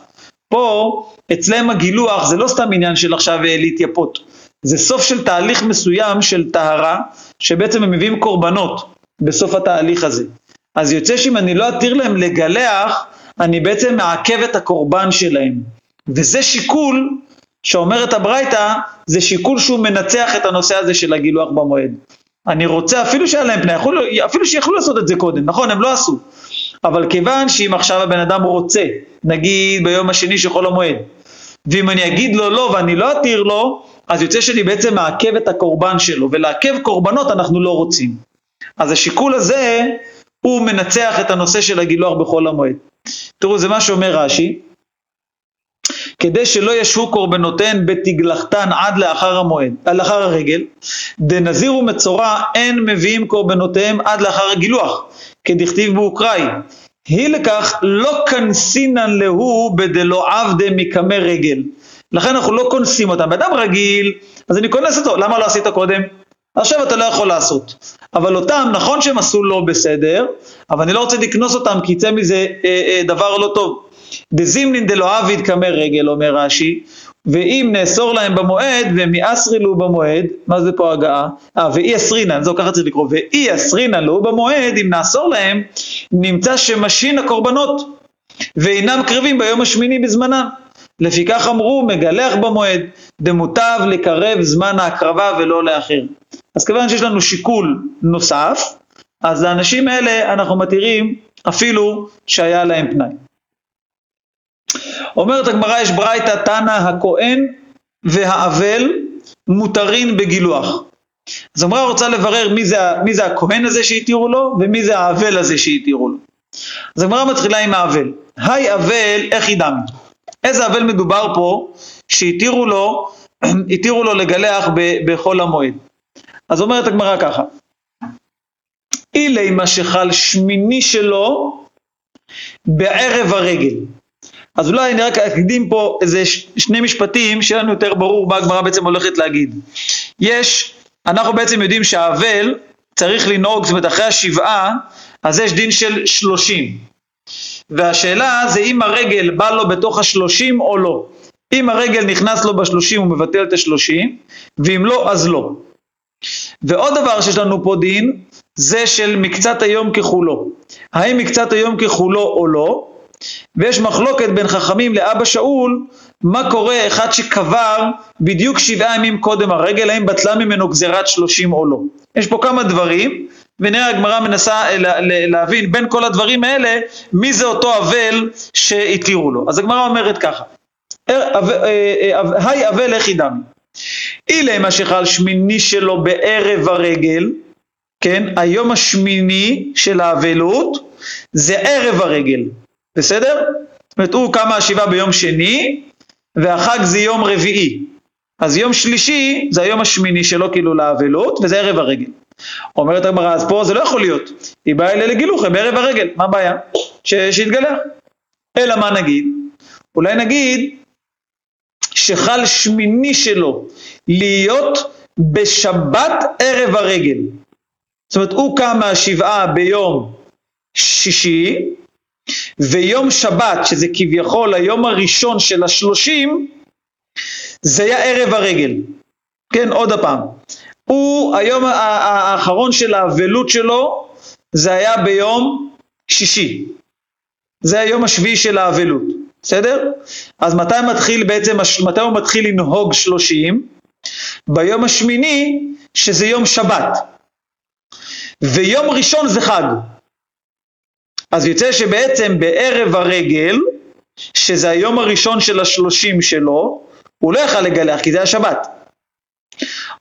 פה אצלם הגילוח זה לא סתם עניין של עכשיו אה, להתייפות, זה סוף של תהליך מסוים של טהרה, שבעצם הם מביאים קורבנות. בסוף התהליך הזה. אז יוצא שאם אני לא אתיר להם לגלח, אני בעצם מעכב את הקורבן שלהם. וזה שיקול שאומרת הברייתא, זה שיקול שהוא מנצח את הנושא הזה של הגילוח במועד. אני רוצה, אפילו שהיה להם פני, אפילו שיכולו לעשות את זה קודם, נכון, הם לא עשו. אבל כיוון שאם עכשיו הבן אדם רוצה, נגיד ביום השני של חול המועד, ואם אני אגיד לו לא ואני לא אתיר לו, אז יוצא שאני בעצם מעכב את הקורבן שלו, ולעכב קורבנות אנחנו לא רוצים. אז השיקול הזה הוא מנצח את הנושא של הגילוח בחול המועד. תראו, זה מה שאומר רש"י, כדי שלא ישבו קורבנותיהן בתגלחתן עד לאחר המועד, לאחר הרגל, דנזיר ומצורע אין מביאים קורבנותיהם עד לאחר הגילוח, כדכתיב באוקראי. היא לכך לא כנסינן להו בדלא עבדה מקמי רגל. לכן אנחנו לא כונסים אותם. באדם רגיל, אז אני כונס אותו, למה לא עשית קודם? עכשיו אתה לא יכול לעשות. אבל אותם, נכון שהם עשו לא בסדר, אבל אני לא רוצה לקנוס אותם כי יצא מזה אה, אה, דבר לא טוב. דזימנין דלא עביד קמי רגל, אומר רש"י, ואם נאסור להם במועד והם יאסרילו במועד, מה זה פה הגעה? אה, ואי אסרינן, זהו ככה צריך לקרוא, ואי אסרינן לו במועד, אם נאסור להם, נמצא שמשין הקורבנות, ואינם קרבים ביום השמיני בזמנם. לפיכך אמרו, מגלח במועד, דמוטב לקרב זמן ההקרבה ולא לאחר. אז כיוון שיש לנו שיקול נוסף, אז לאנשים האלה אנחנו מתירים אפילו שהיה להם פנאי. אומרת הגמרא, יש ברייתא תנא הכהן והאבל מותרין בגילוח. אז הגמרא רוצה לברר מי זה, מי זה הכהן הזה שהתירו לו ומי זה האבל הזה שהתירו לו. אז הגמרא מתחילה עם האבל. היי אבל, איך ידענו? איזה אבל מדובר פה שהתירו לו, התירו לו לגלח בחול המועד. אז אומרת הגמרא ככה, אילי מה שחל שמיני שלו בערב הרגל. אז אולי אני רק אקדים פה איזה שני משפטים שיהיה לנו יותר ברור מה הגמרא בעצם הולכת להגיד. יש, אנחנו בעצם יודעים שהאבל צריך לנהוג, זאת אומרת אחרי השבעה, אז יש דין של שלושים. והשאלה זה אם הרגל בא לו בתוך השלושים או לא. אם הרגל נכנס לו בשלושים הוא מבטל את השלושים, ואם לא אז לא. ועוד דבר שיש לנו פה דין, זה של מקצת היום ככולו. האם מקצת היום ככולו או לא? ויש מחלוקת בין חכמים לאבא שאול, מה קורה אחד שקבר בדיוק שבעה ימים קודם הרגל, האם בטלה ממנו גזירת שלושים או לא. יש פה כמה דברים, ונראה הגמרא מנסה אה, לה- לה- להבין בין כל הדברים האלה, מי זה אותו אבל שהתירו לו. אז הגמרא אומרת ככה, אה, אה, היי אבל לכי דמי. אילי מה שחל שמיני שלו בערב הרגל, כן, היום השמיני של האבלות זה ערב הרגל, בסדר? זאת אומרת הוא קם מהשבעה ביום שני והחג זה יום רביעי, אז יום שלישי זה היום השמיני שלו כאילו לאבלות וזה ערב הרגל. אומרת הגמרא אז פה זה לא יכול להיות, היא באה אלה לגילוחה בערב הרגל, מה הבעיה? ש- שיתגלח. אלא מה נגיד? אולי נגיד שחל שמיני שלו להיות בשבת ערב הרגל. זאת אומרת, הוא קם מהשבעה ביום שישי, ויום שבת, שזה כביכול היום הראשון של השלושים, זה היה ערב הרגל. כן, עוד הפעם. הוא, היום האחרון של האבלות שלו, זה היה ביום שישי. זה היום השביעי של האבלות, בסדר? אז מתי מתחיל בעצם, מתי הוא מתחיל לנהוג שלושים? ביום השמיני, שזה יום שבת. ויום ראשון זה חג. אז יוצא שבעצם בערב הרגל, שזה היום הראשון של השלושים שלו, הוא לא יכל לגלח כי זה היה שבת.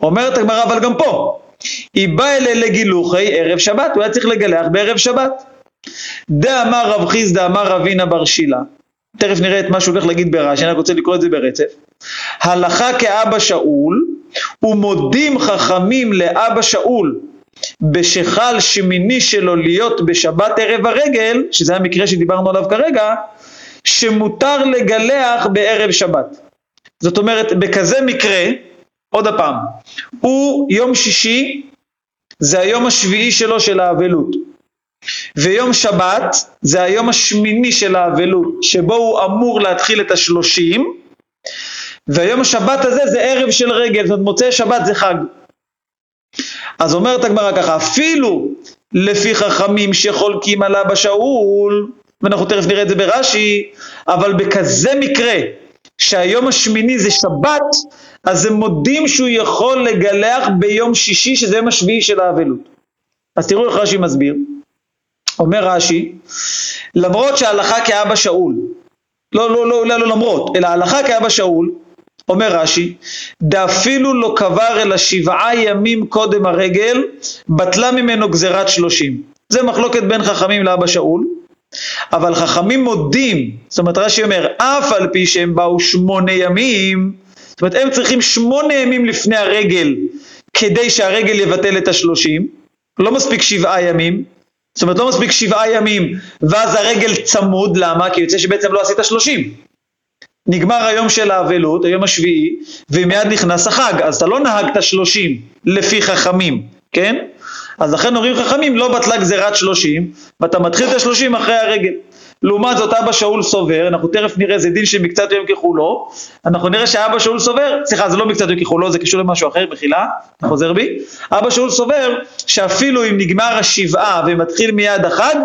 אומרת הגמרא אבל גם פה, היא באה אלה לגילוחי ערב שבת, הוא היה צריך לגלח בערב שבת. דאמר רב חיסדא אמר רבינה בר שילה, תכף נראה את מה שהוא הולך להגיד ברש"י, אני רק רוצה לקרוא את זה ברצף. הלכה כאבא שאול, ומודים חכמים לאבא שאול בשחל שמיני שלו להיות בשבת ערב הרגל, שזה המקרה שדיברנו עליו כרגע, שמותר לגלח בערב שבת. זאת אומרת, בכזה מקרה, עוד הפעם, הוא יום שישי, זה היום השביעי שלו של האבלות. ויום שבת זה היום השמיני של האבלות, שבו הוא אמור להתחיל את השלושים, והיום השבת הזה זה ערב של רגל, זאת אומרת מוצאי שבת זה חג. אז אומרת הגמרא ככה, אפילו לפי חכמים שחולקים על אבא שאול, ואנחנו תכף נראה את זה ברש"י, אבל בכזה מקרה שהיום השמיני זה שבת, אז הם מודים שהוא יכול לגלח ביום שישי, שזה יום השביעי של האבלות. אז תראו איך רש"י מסביר. אומר רש"י, למרות שההלכה כאבא שאול, לא, לא, לא, לא, לא למרות, אלא ההלכה כאבא שאול, אומר רש"י, דאפילו לא קבר אלא שבעה ימים קודם הרגל, בטלה ממנו גזירת שלושים. זה מחלוקת בין חכמים לאבא שאול, אבל חכמים מודים, זאת אומרת רש"י אומר, אף על פי שהם באו שמונה ימים, זאת אומרת הם צריכים שמונה ימים לפני הרגל כדי שהרגל יבטל את השלושים, לא מספיק שבעה ימים, זאת אומרת לא מספיק שבעה ימים ואז הרגל צמוד, למה? כי יוצא שבעצם לא עשית שלושים. נגמר היום של האבלות, היום השביעי, ומיד נכנס החג, אז אתה לא נהגת שלושים לפי חכמים, כן? אז לכן אומרים חכמים, לא בטלה גזירת שלושים, ואתה מתחיל את השלושים אחרי הרגל. לעומת זאת אבא שאול סובר, אנחנו תכף נראה זה דין של מקצת יום ככולו, אנחנו נראה שאבא שאול סובר, סליחה זה לא מקצת יום ככולו, זה קשור למשהו אחר, מחילה, אתה חוזר בי, אבא שאול סובר שאפילו אם נגמר השבעה ומתחיל מיד החג,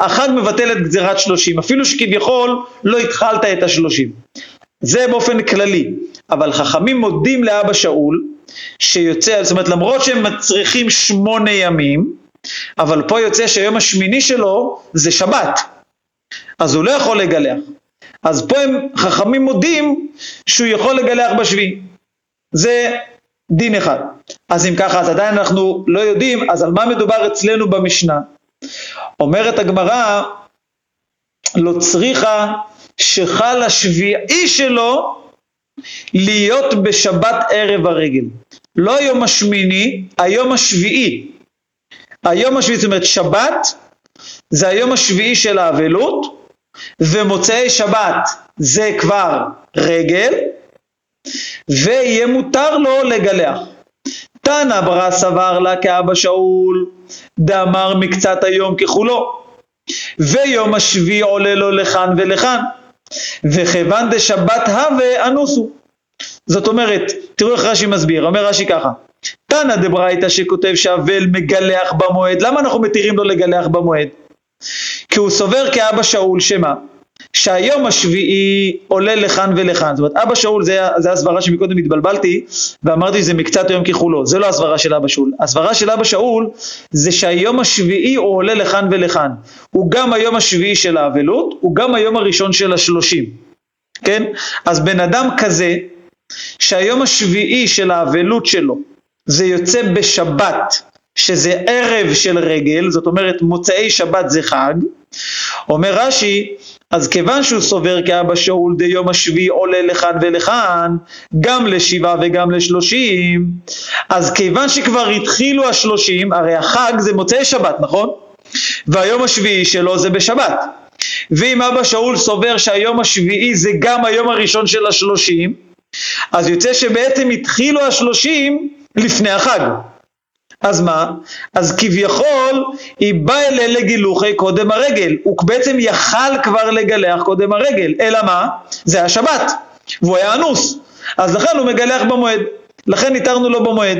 החג מבטל את גזירת שלושים, אפילו שכביכול לא התחלת את השלושים. זה באופן כללי, אבל חכמים מודים לאבא שאול, שיוצא, זאת אומרת למרות שהם מצריכים שמונה ימים, אבל פה יוצא שהיום השמיני שלו זה שבת, אז הוא לא יכול לגלח. אז פה הם חכמים מודים שהוא יכול לגלח בשביעי. זה דין אחד. אז אם ככה, אז עדיין אנחנו לא יודעים, אז על מה מדובר אצלנו במשנה? אומרת הגמרא, לא צריכה שחל השביעי שלו להיות בשבת ערב הרגל. לא היום השמיני, היום השביעי. היום השביעי, זאת אומרת שבת, זה היום השביעי של האבלות, ומוצאי שבת זה כבר רגל, ויהיה מותר לו לגלח. תנא ברא סבר לה כאבא שאול, דאמר מקצת היום ככולו, ויום השביעי עולה לו לכאן ולכאן, וכיוון דשבת הווה אנוסו. זאת אומרת, תראו איך רש"י מסביר, אומר רש"י ככה, תנא דברייתא שכותב שאבל מגלח במועד, למה אנחנו מתירים לו לגלח במועד? כי הוא סובר כאבא שאול שמה? שהיום השביעי עולה לכאן ולכאן. זאת אומרת, אבא שאול, זה, זה הסברה שמקודם התבלבלתי, ואמרתי שזה מקצת היום ככולו, זה לא הסברה של אבא שאול. הסברה של אבא שאול זה שהיום השביעי הוא עולה לכאן ולכאן. הוא גם היום השביעי של האבלות, הוא גם היום הראשון של השלושים. כן? אז בן אדם כזה, שהיום השביעי של האבלות שלו, זה יוצא בשבת, שזה ערב של רגל, זאת אומרת מוצאי שבת זה חג, אומר רש"י, אז כיוון שהוא סובר כאבא שאול דיום השביעי עולה לכאן ולכאן, גם לשבעה וגם לשלושים, אז כיוון שכבר התחילו השלושים, הרי החג זה מוצאי שבת, נכון? והיום השביעי שלו זה בשבת. ואם אבא שאול סובר שהיום השביעי זה גם היום הראשון של השלושים, אז יוצא שבעצם התחילו השלושים לפני החג. אז מה? אז כביכול היא באה אלה לגילוחי קודם הרגל, הוא בעצם יכל כבר לגלח קודם הרגל, אלא מה? זה השבת, והוא היה אנוס, אז לכן הוא מגלח במועד, לכן ניתרנו לו במועד.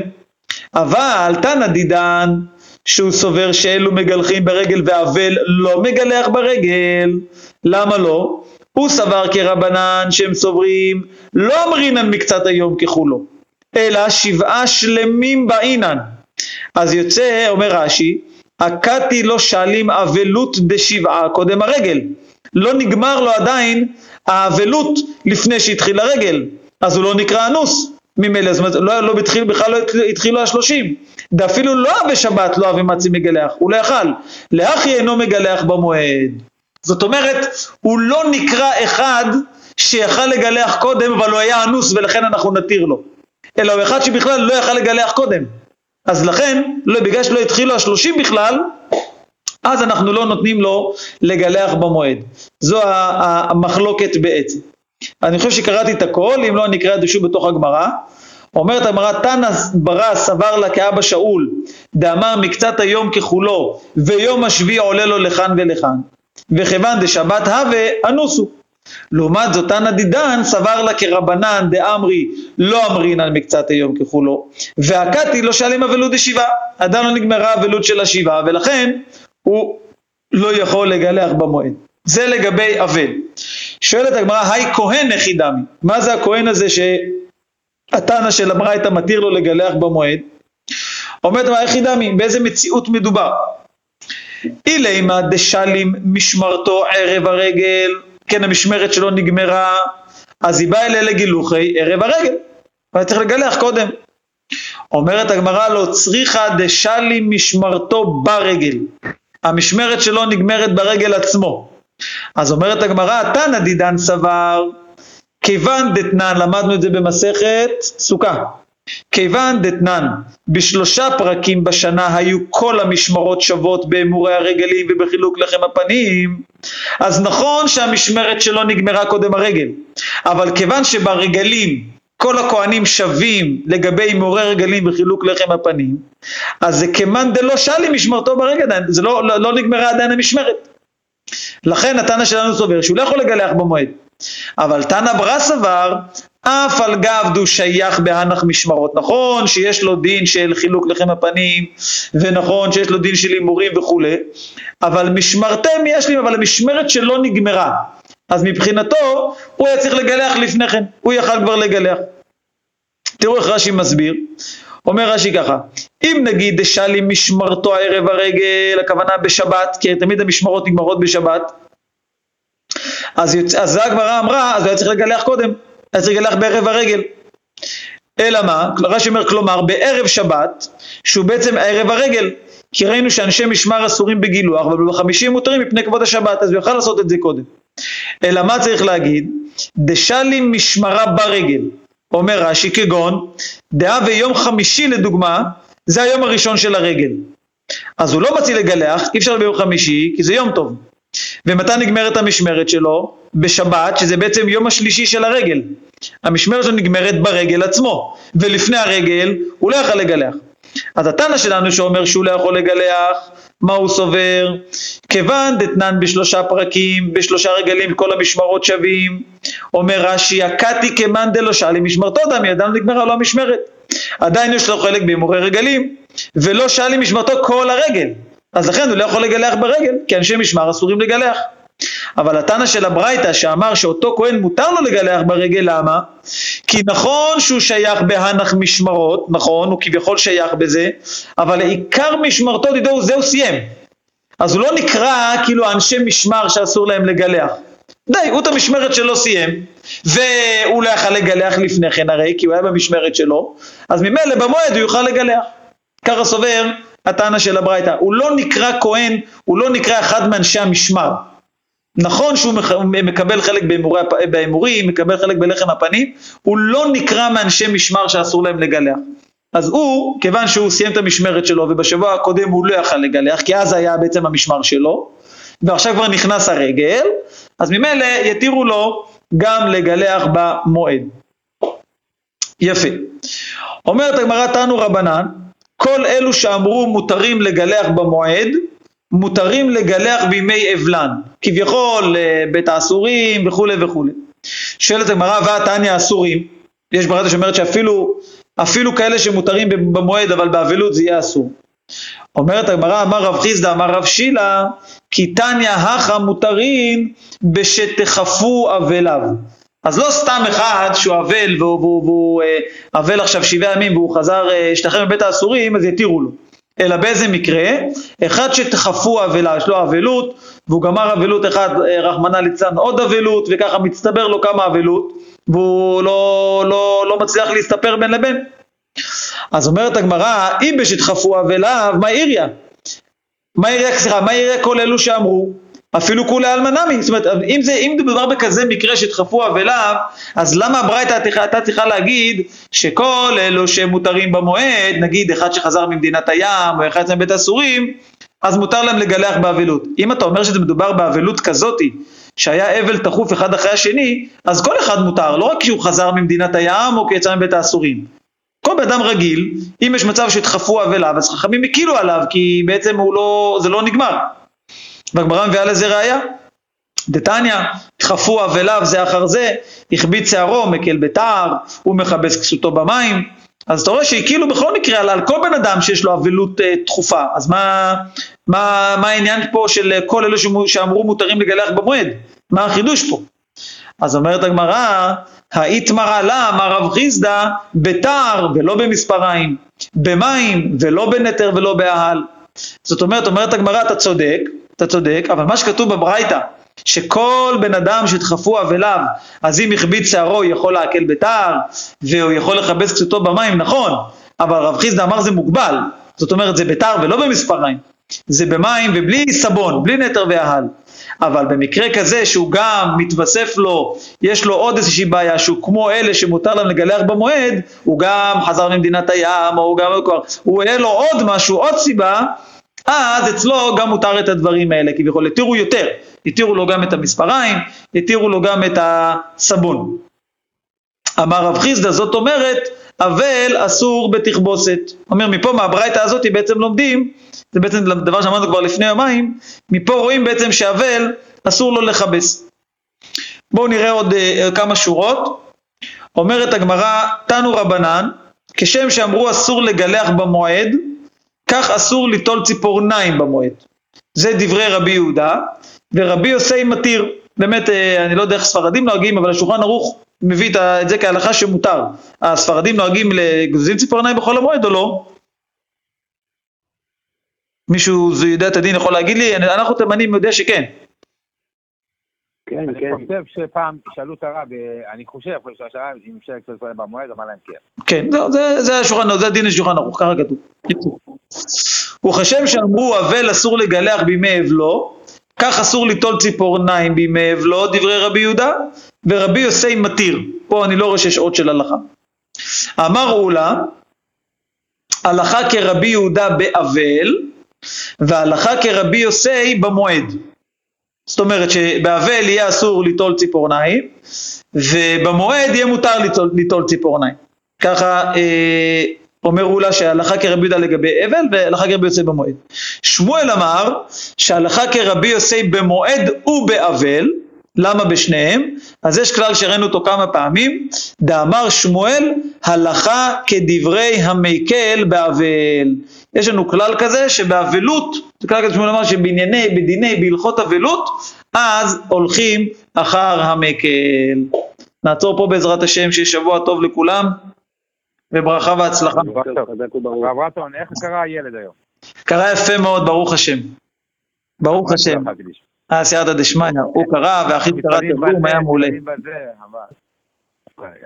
אבל תנא דידן, שהוא סובר שאלו מגלחים ברגל ואבל לא מגלח ברגל, למה לא? הוא סבר כרבנן שהם סוברים לא אמרינן מקצת היום ככולו, אלא שבעה שלמים באינן. אז יוצא, אומר רש"י, הכתי לא שאלים אבלות דשבעה קודם הרגל. לא נגמר לו עדיין האבלות לפני שהתחיל הרגל, אז הוא לא נקרא אנוס ממילא, זאת אומרת, לא, לא בתחיל, בכלל לא התחילו השלושים. ואפילו לא בשבת לא אבי מצי מגלח, הוא לא יכל. לאחי אינו מגלח במועד. זאת אומרת, הוא לא נקרא אחד שיכל לגלח קודם, אבל הוא היה אנוס ולכן אנחנו נתיר לו. אלא הוא אחד שבכלל לא יכל לגלח קודם. אז לכן, לא, בגלל שלא התחילו השלושים בכלל, אז אנחנו לא נותנים לו לגלח במועד. זו המחלוקת בעצם. אני חושב שקראתי את הכל, אם לא אני אקרא את זה שוב בתוך הגמרא. אומרת הגמרא, תנא ברא סבר לה כאבא שאול, דאמר מקצת היום ככולו, ויום השביעי עולה לו לכאן ולכאן. וכיוון דשבת הווה, אנוסו. לעומת זאת, תנא דידן סבר לה כרבנן דאמרי לא אמרין על מקצת היום ככולו, והקתי לא שאלים אבלות דשבעה, עדיין לא נגמרה אבלות של השבעה, ולכן הוא לא יכול לגלח במועד. זה לגבי אבל. שואלת הגמרא, היי כהן נכי דמי, מה זה הכהן הזה שהתנא של הברייתא מתיר לו לגלח במועד? אומרת הגמרא, איך דמי, באיזה מציאות מדובר? אילימה דשלים משמרתו ערב הרגל כן המשמרת שלו נגמרה, אז היא באה אלה לגילוחי ערב הרגל, אבל צריך לגלח קודם. אומרת הגמרא לא צריכה דשלי משמרתו ברגל, המשמרת שלו נגמרת ברגל עצמו. אז אומרת הגמרא, תנא דידן סבר, כיוון דתנן, למדנו את זה במסכת סוכה, כיוון דתנן, בשלושה פרקים בשנה היו כל המשמרות שוות באמורי הרגלים ובחילוק לחם הפנים, אז נכון שהמשמרת שלו נגמרה קודם הרגל, אבל כיוון שברגלים כל הכהנים שווים לגבי הימורי רגלים וחילוק לחם הפנים, אז זה כמאן דלא שאלי משמרתו ברגל, זה לא, לא, לא נגמרה עדיין המשמרת. לכן התנא שלנו סובר שהוא לא יכול לגלח במועד. אבל תנא ברא סבר אף על גב דו שייך בהנח משמרות. נכון שיש לו דין של חילוק לחם הפנים, ונכון שיש לו דין של הימורים וכולי, אבל משמרתם יש לי, אבל המשמרת שלו נגמרה. אז מבחינתו, הוא היה צריך לגלח לפני כן, הוא יכל כבר לגלח. תראו איך רש"י מסביר. אומר רש"י ככה, אם נגיד דשלי משמרתו ערב הרגל, הכוונה בשבת, כי תמיד המשמרות נגמרות בשבת, אז. אז הגמרא אמרה, אז הוא היה צריך לגלח קודם. היה צריך לגלח בערב הרגל. אלא מה? רש"י אומר, כלומר, בערב שבת, שהוא בעצם ערב הרגל, כי ראינו שאנשי משמר אסורים בגילוח, אבל בחמישים מותרים מפני כבוד השבת, אז הוא יוכל לעשות את זה קודם. אלא מה צריך להגיד? דשלי משמרה ברגל, אומר רש"י, כגון, דעה ויום חמישי לדוגמה, זה היום הראשון של הרגל. אז הוא לא מציע לגלח, אי אפשר ביום חמישי, כי זה יום טוב. ומתי נגמרת המשמרת שלו? בשבת, שזה בעצם יום השלישי של הרגל. המשמרת שלו נגמרת ברגל עצמו, ולפני הרגל הוא לא יכול לגלח. אז התנא שלנו שאומר שהוא לא יכול לגלח, מה הוא סובר? כיוון דתנן בשלושה פרקים, בשלושה רגלים כל המשמרות שווים, אומר רש"י, הקתי כמאן דלא שאלי משמרתו דם ידם נגמרה לו המשמרת. עדיין יש לו חלק בהימורי רגלים, ולא שאלי משמרתו כל הרגל. אז לכן הוא לא יכול לגלח ברגל, כי אנשי משמר אסורים לגלח. אבל התנא של הברייתא שאמר שאותו כהן מותר לו לגלח ברגל, למה? כי נכון שהוא שייך בהנח משמרות, נכון, הוא כביכול שייך בזה, אבל עיקר משמרתו, תדעו, זה הוא סיים. אז הוא לא נקרא כאילו אנשי משמר שאסור להם לגלח. די, הוא את המשמרת שלו סיים, והוא לא יכל לגלח לפני כן הרי, כי הוא היה במשמרת שלו, אז ממילא במועד הוא יוכל לגלח. ככה סובר הטענה של הברייתא. הוא לא נקרא כהן, הוא לא נקרא אחד מאנשי המשמר. נכון שהוא מקבל חלק בהימורים, מקבל חלק בלחם הפנים, הוא לא נקרא מאנשי משמר שאסור להם לגלח. אז הוא, כיוון שהוא סיים את המשמרת שלו ובשבוע הקודם הוא לא יכל לגלח, כי אז היה בעצם המשמר שלו, ועכשיו כבר נכנס הרגל, אז ממילא יתירו לו גם לגלח במועד. יפה. אומרת הגמרא תנו רבנן, כל אלו שאמרו מותרים לגלח במועד, מותרים לגלח בימי אבלן, כביכול אה, בית האסורים וכולי וכולי. שואלת הגמרא, והתניא אסורים, יש ברייתא שאומרת שאפילו אפילו כאלה שמותרים במועד אבל באבלות זה יהיה אסור. אומרת הגמרא, אמר רב חיסדא, אמר רב שילה, כי תניא הכה מותרים בשתכפו אבליו. אז לא סתם אחד שהוא אבל והוא אה, אבל עכשיו שבעה ימים והוא חזר, אה, השתחרר מבית האסורים, אז יתירו לו. אלא באיזה מקרה? אחד שתכפו אבלה, יש לו אבלות, והוא גמר אבלות אחד, אה, רחמנא ליצלן, עוד אבלות, וככה מצטבר לו כמה אבלות, והוא לא, לא, לא מצליח להסתפר בין לבין. אז אומרת הגמרא, אם בשתכפו אבליו, מה עיריה? מה עיריה, סליחה, מה עיריה כל אלו שאמרו? אפילו כולי אלמנמי, זאת אומרת, אם, זה, אם מדובר בכזה מקרה שדחפו אבליו, אז למה הברייתא הייתה צריכה להגיד שכל אלו שמותרים במועד, נגיד אחד שחזר ממדינת הים או אחד מבית הסורים, אז מותר להם לגלח באבלות. אם אתה אומר שזה מדובר באבלות כזאתי, שהיה אבל תכוף אחד אחרי השני, אז כל אחד מותר, לא רק כשהוא חזר ממדינת הים או כי יצא מבית האסורים. כל בן אדם רגיל, אם יש מצב שדחפו אבליו, אז חכמים הקילו עליו, כי בעצם לא, זה לא נגמר. והגמרא מביאה לזה ראייה. דתניא, דחפו אבליו זה אחר זה, הכביד שערו, מקל בתער, הוא מכבס כסותו במים. אז אתה רואה שהקילו בכל מקרה על, כל בן אדם שיש לו אבלות אה, תכופה. אז מה, מה, מה העניין פה של כל אלה שאמרו מותרים לגלח במועד? מה החידוש פה? אז אומרת הגמרא, האיתמר לה, אמר רב חיסדא, בתער ולא במספריים, במים ולא בנטר ולא באהל. זאת אומרת, אומרת הגמרא, אתה צודק, אתה צודק, אבל מה שכתוב בברייתא, שכל בן אדם שדחפו אבליו, אז אם הכביד שערו הוא יכול להקל בתער, והוא יכול לכבס קצותו במים, נכון, אבל רב חיסדא אמר זה מוגבל, זאת אומרת זה בתער ולא במספריים, זה במים ובלי סבון, בלי נטר ואהל. אבל במקרה כזה שהוא גם מתווסף לו, יש לו עוד איזושהי בעיה שהוא כמו אלה שמותר להם לגלח במועד, הוא גם חזר ממדינת הים, או הוא גם, הוא יהיה לו עוד משהו, עוד סיבה, אז אצלו גם מותר את הדברים האלה, כביכול התירו יותר, התירו לו גם את המספריים, התירו לו גם את הסבון. אמר רב חיסדא, זאת אומרת, אבל אסור בתכבוסת. אומר, מפה מהברייתא הזאת בעצם לומדים, זה בעצם דבר שאמרנו כבר לפני יומיים, מפה רואים בעצם שאבל אסור לו לכבס. בואו נראה עוד uh, כמה שורות. אומרת הגמרא, תנו רבנן, כשם שאמרו אסור לגלח במועד, כך אסור ליטול ציפורניים במועד. זה דברי רבי יהודה, ורבי יוסי מתיר. באמת, אה, אני לא יודע איך ספרדים נוהגים, אבל השולחן ערוך מביא את זה כהלכה שמותר. הספרדים נוהגים לגוזים ציפורניים בחול המועד או לא? מישהו יודע את הדין יכול להגיד לי? אנחנו תימנים יודע שכן. כן, כן. אני חושב שפעם שאלו את הרב, אה, אני חושב, שהרב, אם אפשר לקצור ישראל במועד, אמר להם כן. כן, זה השולחן, זה הדין השולחן ערוך, ככה כתוב. וכשם שאמרו אבל אסור לגלח בימי אבלו, כך אסור ליטול ציפורניים בימי אבלו, דברי רבי יהודה, ורבי יוסי מתיר. פה אני לא רואה שיש עוד של הלכה. אמר אולה, הלכה כרבי יהודה באבל, והלכה כרבי יוסי במועד. זאת אומרת שבאבל יהיה אסור ליטול ציפורניים, ובמועד יהיה מותר ליטול, ליטול ציפורניים. ככה אה, אומר אולה שההלכה כרבי יהודה לגבי אבל והלכה כרבי יוסי במועד. שמואל אמר שההלכה כרבי יוסי במועד ובאבל, למה בשניהם? אז יש כלל שראינו אותו כמה פעמים, דאמר שמואל הלכה כדברי המקל באבל. יש לנו כלל כזה שבאבלות, זה כלל כזה שמואל אמר שבענייני, בדיני, בהלכות אבלות, אז הולכים אחר המקל. נעצור פה בעזרת השם, שיהיה שבוע טוב לכולם, וברכה והצלחה. הרב רטון, איך קרה הילד היום? קרה יפה מאוד, ברוך השם. ברוך השם. אה, סייעתא דשמיא, הוא קרא ואחיו קרא תרגום, היה מעולה.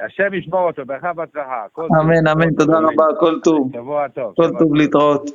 השם ישמור אותו, ברכה והצלחה. אמן, אמן, תודה רבה, כל טוב. שבוע טוב. כל טוב להתראות.